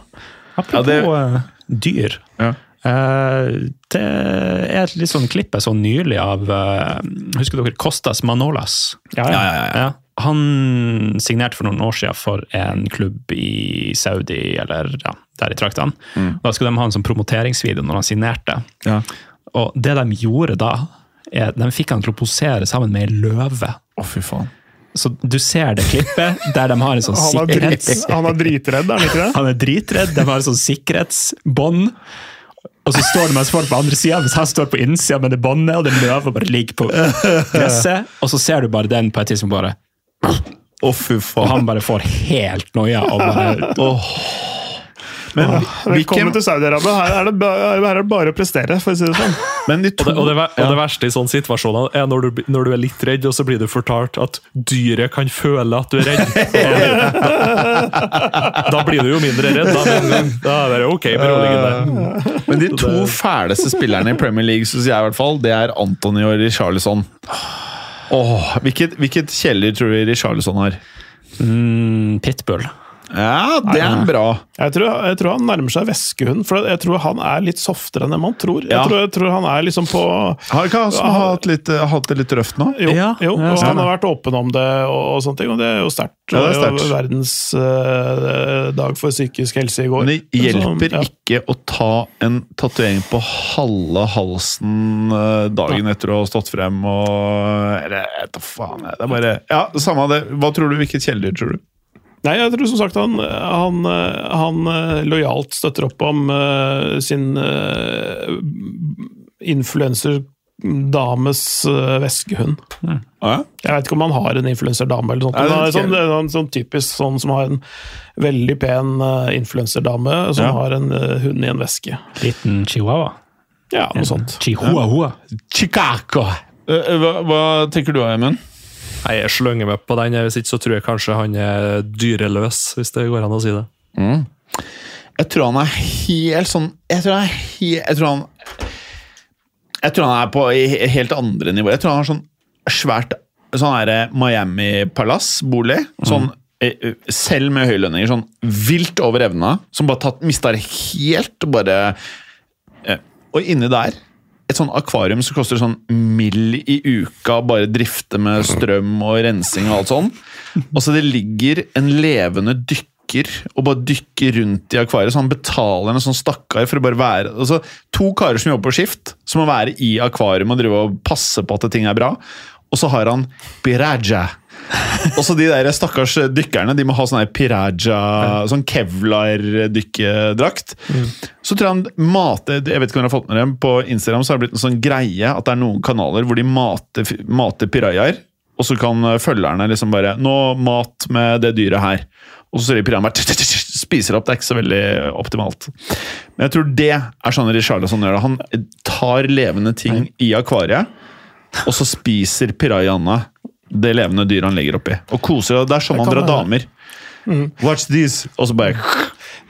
[SPEAKER 2] Apropos
[SPEAKER 1] det-
[SPEAKER 2] eh, dyr.
[SPEAKER 1] Ja.
[SPEAKER 2] Eh, det er et litt sånn klipp jeg så nylig av eh, Husker dere Costas Manolas?
[SPEAKER 4] Ja, ja.
[SPEAKER 2] Ja. Han signerte for noen år siden for en klubb i Saudi, eller ja, der i traktene. Da skulle de ha en sånn promoteringsvideo når han signerte. Og det de gjorde da, er de fikk han til å posere sammen med ei løve.
[SPEAKER 1] Å, fy faen.
[SPEAKER 2] Så du ser det klippet der de har en sånn [LAUGHS]
[SPEAKER 4] Han, er drit,
[SPEAKER 2] sikkerhets...
[SPEAKER 4] han er dritredd, er han ikke det?
[SPEAKER 2] Han er dritredd, de har en sånn sikkerhetsbånd. Og så står det mens folk på andre sida, mens han står på innsida med det båndet, og den løva bare ligger på gresset. Og så ser du bare den på et tidspunkt bare
[SPEAKER 1] Å, fy
[SPEAKER 2] Og
[SPEAKER 1] faen.
[SPEAKER 2] han bare får helt noia. Og bare,
[SPEAKER 1] Men,
[SPEAKER 4] Velkommen
[SPEAKER 1] hvilken,
[SPEAKER 4] til Saudi-Arabia. Her, er det ba- her er det bare å prestere, for å si det sånn. [LAUGHS]
[SPEAKER 1] men de to
[SPEAKER 5] Og det, og, det, og det verste i sånne situasjoner er når du, når du er litt redd, og så blir du fortalt at dyret kan føle at du er redd. [LAUGHS] Da, blir du jo mindre redd. Da, men, da er det ok, beroligende.
[SPEAKER 1] Men de to fæleste spillerne i Premier League synes jeg i hvert fall, det er Antony og Richarlison. Åh, hvilket, hvilket kjæledyr tror du Richarlison har?
[SPEAKER 2] mm, Pitbull.
[SPEAKER 1] Ja, det er bra.
[SPEAKER 4] Jeg tror, jeg tror han nærmer seg veskehund, for jeg tror han er litt softere enn man tror. Jeg,
[SPEAKER 1] Ja.
[SPEAKER 4] tror, jeg tror han er liksom på
[SPEAKER 1] Har ikke han som har hatt, litt, eh, hatt det litt røft nå?
[SPEAKER 4] Jo,
[SPEAKER 2] Ja,
[SPEAKER 4] jo og han
[SPEAKER 2] stemmer.
[SPEAKER 4] har vært åpen om det, og, og sånne ting, og det er jo sterkt.
[SPEAKER 1] Ja, det er
[SPEAKER 4] jo verdens uh, dag for psykisk helse i går.
[SPEAKER 1] Men det hjelper
[SPEAKER 4] Så, ja.
[SPEAKER 1] ikke å ta en tatovering på halve halsen eh, dagen etter å ha stått frem og Eller faen. Det er bare Ja, samme det. Hva tror du? Hvilket kjæledyr tror du?
[SPEAKER 4] Nei, jeg tror som sagt han, han, han eh, lojalt støtter opp om uh, sin uh, influenserdames uh, veskehund.
[SPEAKER 1] Ah, ja?
[SPEAKER 4] Jeg vet ikke om han har en influenserdame, eller sånt,
[SPEAKER 1] Nei,
[SPEAKER 4] men
[SPEAKER 1] det
[SPEAKER 4] er sånn, det er sånn, sånn typisk sånn som har en veldig pen uh, influenserdame som
[SPEAKER 1] Ja.
[SPEAKER 4] har en eh, hund i en veske.
[SPEAKER 2] Liten chihuahua.
[SPEAKER 4] Ja, noe sånt.
[SPEAKER 2] Chihuahua.
[SPEAKER 1] Chicago! Eh, hva, hva tenker du, Emund?
[SPEAKER 5] Nei, Jeg slenger meg på den. Hvis ikke så tror jeg kanskje han er dyreløs, hvis det går an å si det.
[SPEAKER 1] Jeg tror han er helt sånn Jeg tror han er helt Jeg tror han Jeg tror han er på helt andre nivåer. Jeg tror han har sånn svært Sånn her Miami-palass-bolig. Sånn eh, eh, selv med høylønninger. Sånn vilt over evna. Som bare tatt, mista det helt. Bare eh, Og inni der et sånn akvarium som koster sånn mill i uka, bare drifte med strøm og rensing og alt sånn. Og så det ligger en levende dykker og bare dykker rundt i akvariet, så han betaler en sånn stakkar for å bare være altså, To karer som jobber på skift, som må være i akvariet og drive og passe på at ting er bra. Og så har han piraja. [LAUGHS] Og så de der stakkars dykkerne de må ha sånn piraja, sånn kevlar-dykkedrakt. Så tror jeg han mater Jeg vet ikke om dere har fått med dem, på Instagram så har det blitt en sånn greie at det er noen kanaler hvor de mater, mater pirajaer. Og så kan følgerne liksom bare Nå mat med det dyret her. Og så ser de bare spiser opp. Det er ikke så veldig optimalt. Men jeg tror det er sånn Richarlison gjør det. Han tar levende ting i akvariet, og så spiser pirajaene det levende dyret han legger oppi. Og koser. Det er man
[SPEAKER 4] kan
[SPEAKER 1] drar damer. Watch this! Og så bare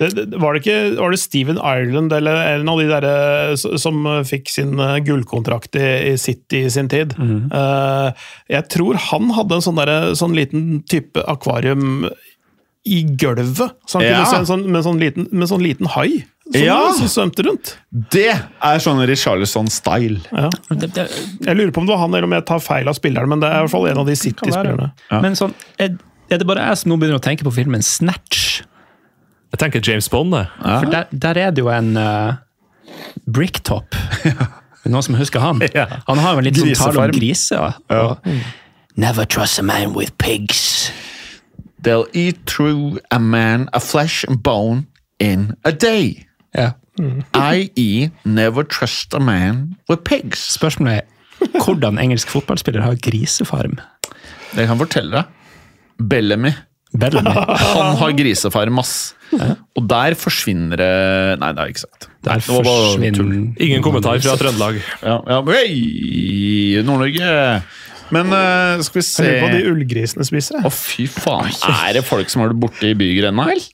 [SPEAKER 4] var, det ikke, var det Steven Ireland eller en av de der eh, som fikk sin eh, gullkontrakt i, i City i sin tid? Eh, jeg tror han hadde en sånn, der, sånn liten type akvarium i gulvet, så han
[SPEAKER 1] Ja.
[SPEAKER 4] kunne se en sånn, med, sånn liten, med sånn liten hai. Som,
[SPEAKER 1] Ja!
[SPEAKER 4] som svømte rundt.
[SPEAKER 1] Det er sånn Richarlison-style.
[SPEAKER 4] Ja. Jeg lurer på om det var han eller om jeg tar feil av spilleren, men det er i hvert fall en av de City-spillerne.
[SPEAKER 2] Men sånn, er, er det bare jeg som nå begynner å tenke på filmen Snatch?
[SPEAKER 5] Jeg tenker James Bond, det.
[SPEAKER 2] For der, der er det jo en uh, bricktop. [LAUGHS] Noen som husker han?
[SPEAKER 1] Ja.
[SPEAKER 2] Han har jo en litt sånn tale om griser. Og, Never trust a man with pigs.
[SPEAKER 1] They'll eat through a man a flesh and bone in a day.
[SPEAKER 2] Ja.
[SPEAKER 1] I.e. never trust a man with pigs.
[SPEAKER 2] Spørsmålet er hvordan engelsk fotballspiller har grisefarm?
[SPEAKER 1] Det kan fortelle deg. Bellamy.
[SPEAKER 2] Bellamy.
[SPEAKER 1] Han har grisefarm, ass. Og der forsvinner det Nei, det har jeg ikke sagt.
[SPEAKER 2] Der
[SPEAKER 1] Det var bare tull.
[SPEAKER 5] Ingen kommentar fra Trøndelag.
[SPEAKER 1] Ja, ja, men Nord-Norge. Men uh, skal vi se
[SPEAKER 4] lurer på hva de ullgrisene spiser. jeg.
[SPEAKER 1] fy faen. Er det folk som har det borte i bygrenda, eller?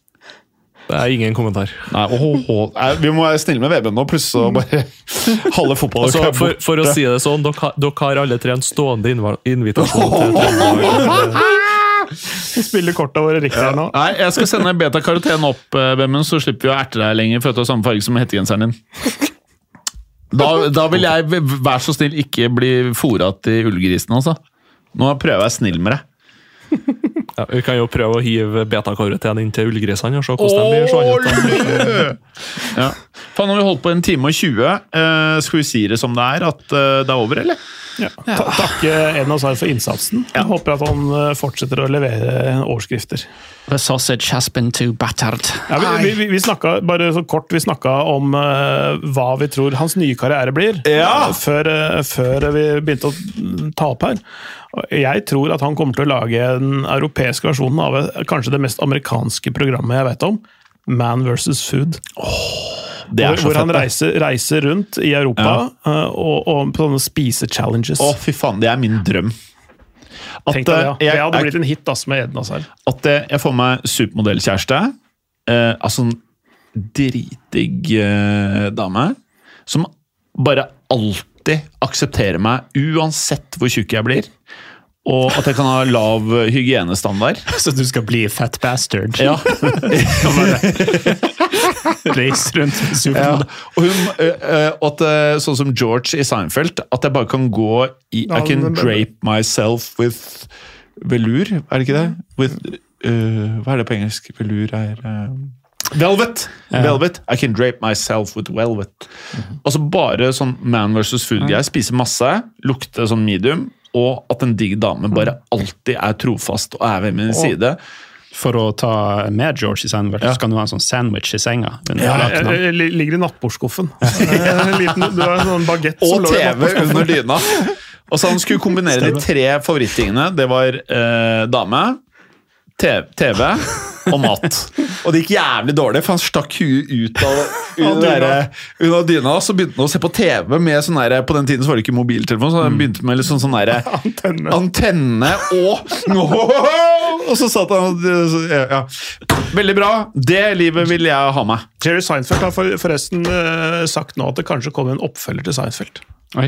[SPEAKER 5] Det er ingen kommentar.
[SPEAKER 1] Nei, oh, oh. Nei, Vi må være snille med Vebjørn nå, pluss å bare [LAUGHS] halve fotballen
[SPEAKER 5] Altså, for, for å si det sånn, dere, har- dere har alle tre en stående invitasjon til. [LAUGHS]
[SPEAKER 4] Vi spiller korta våre riktig her nå.
[SPEAKER 1] Nei, jeg skal sende beta-karoten opp, Bemmen, Vemund, så slipper vi å erte deg lenger for at du har samme farge som hettegenseren din. Da, da vil jeg, vær så snill, ikke bli fora til ullgrisen, altså. Nå prøver jeg å være snill med deg.
[SPEAKER 5] Ja, vi kan jo prøve å hive beta-karoten inn til ullgrisene og se hvordan de blir sånn.
[SPEAKER 1] Ja. Faen, nå har vi holdt på en time og 20. Uh, skal vi si det som det er, at uh, det er over, eller?
[SPEAKER 4] Ja. Ta takke Edna Sar for innsatsen. Jeg håper at han eh, fortsetter å levere overskrifter.
[SPEAKER 2] The sausage has been too battered.
[SPEAKER 4] Ja, vi, vi, vi snakket, bare så kort, vi snakka om uh, hva vi tror hans nye karriere blir,
[SPEAKER 1] Ja.
[SPEAKER 4] eh, før, eh, før vi begynte å ta opp her. Jeg tror at han kommer til å lage den europeiske versjonen av eh, kanskje det mest amerikanske programmet jeg vet om. Man versus Food.
[SPEAKER 1] Er
[SPEAKER 4] hvor hvor han reiser, reiser rundt i Europa ja. og, og på sånne spise-challenges.
[SPEAKER 1] Å, fy faen, det er min drøm. At,
[SPEAKER 4] Tenk deg ja.
[SPEAKER 1] eh, jeg,
[SPEAKER 4] Det hadde blitt en hit ass, med Edna Sar.
[SPEAKER 1] at eh, jeg får meg supermodellkjæreste. Eh, altså en dritdigg eh, dame. Som bare alltid aksepterer meg, uansett hvor tjukk jeg blir. Og at jeg kan ha lav hygienestandard. [LAUGHS]
[SPEAKER 2] Så du skal bli fat bastard?
[SPEAKER 1] Ja. [LAUGHS]
[SPEAKER 2] Reise rundt med
[SPEAKER 1] Ja. Og hun, og at, sånn som George i Seinfeld, at jeg bare kan gå i I can drape myself with velur, er det ikke det? With, uh, hva er det på engelsk? Velur er uh, Velvet! Velvet. I can drape myself with velvet. Altså bare sånn man versus food. Jeg spiser masse, lukter sånn medium, og at en digg dame bare alltid er trofast og er ved min side.
[SPEAKER 2] For å ta med George i sandwich, så kan du ha en sånn sandwich i senga.
[SPEAKER 4] Ja, jeg- ligger i nattbordskuffen. [LAUGHS] En Du har en sånn bagett som
[SPEAKER 1] Og
[SPEAKER 4] lå i
[SPEAKER 1] TV under dyna. Og så han skulle kombinere de tre favorittingene. Det var eh, dame, TV, TV og mat. Og det gikk jævlig dårlig, for han stakk huet ut av under, [LAUGHS]
[SPEAKER 4] dyna.
[SPEAKER 1] Og. Så begynte han å se på TV med sånn der, På den tiden så var det ikke mobiltelefon, så han begynte med litt sånn, sånn der, [LAUGHS]
[SPEAKER 4] Antenne.
[SPEAKER 1] antenne og [LAUGHS] Og så satt han og ja, ja. Veldig bra. Det livet vil jeg ha meg.
[SPEAKER 4] Jerry Seinfeld har forresten eh, sagt nå at det kanskje kommer en oppfølger til Seinfeld.
[SPEAKER 2] Oi.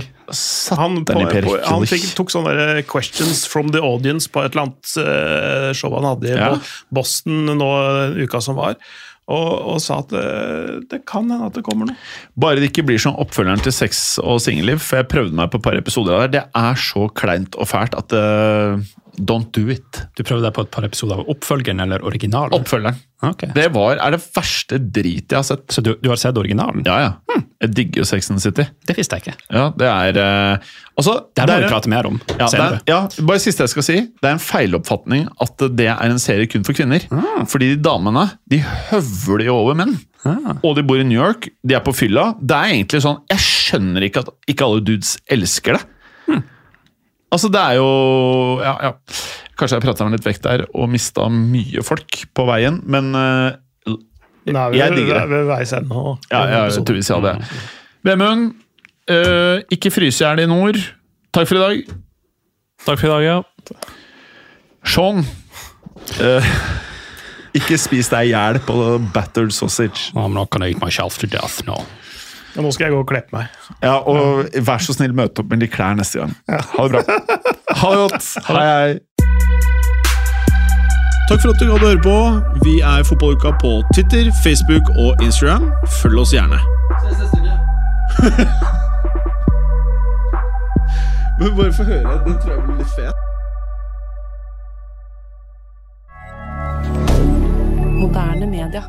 [SPEAKER 4] Han, på, på, han fikk, tok sånne questions from the audience på et eller annet eh, show han hadde i
[SPEAKER 1] Ja.
[SPEAKER 4] Bo- Boston nå uka som var, og, og sa at det, det kan hende at det kommer noe.
[SPEAKER 1] Bare det ikke blir som oppfølgeren til Sex og singelliv, for jeg prøvde meg på et par episoder av det. Det er så kleint og fælt at eh, Don't do it.
[SPEAKER 2] Du prøvde deg på et par episoder av oppfølgeren eller originalen?
[SPEAKER 1] Oppfølgeren.
[SPEAKER 2] Okay.
[SPEAKER 1] Det var, er det verste drit jeg har sett.
[SPEAKER 2] Så du, du har sett originalen?
[SPEAKER 1] Ja, ja. Jeg digger jo Sex and City.
[SPEAKER 2] Det visste jeg ikke.
[SPEAKER 1] Ja, det er uh, altså,
[SPEAKER 2] Det her må vi prate mer om
[SPEAKER 1] Ja,
[SPEAKER 2] senere.
[SPEAKER 1] er, ja, bare siste jeg skal si. Det er en feiloppfatning at det er en serie kun for kvinner. Fordi de damene de høvler jo over menn. Og de bor i New York, de er på fylla. Det er egentlig sånn, Jeg skjønner ikke at ikke alle dudes elsker det. Altså, det er jo ja, ja. Kanskje jeg prata meg litt vekk der og mista mye folk på veien, men uh,
[SPEAKER 4] Nei, vi,
[SPEAKER 1] Jeg digger det.
[SPEAKER 4] vi er ved veis ende. nå.
[SPEAKER 1] ja, jeg tror vi sier det. Vemund, uh, ikke fryse i hjel i nord. Takk for i dag.
[SPEAKER 5] Takk for i dag, ja.
[SPEAKER 1] Sean, uh, ikke spis deg i hjel på battered sausage.
[SPEAKER 2] I'm not gonna eat myself to death, no.
[SPEAKER 4] Ja, nå skal jeg gå og klippe meg.
[SPEAKER 1] Ja, og vær så snill, møte opp med de klær neste gang. Ja. Ha det bra. Ha det godt. Hei, hei. Takk for at du gadd å høre på. Vi er Fotballuka på Twitter, Facebook og Instagram. Følg oss gjerne. Ses neste uke. Men bare få høre. Den tror jeg blir litt fet.
[SPEAKER 6] Moderne media.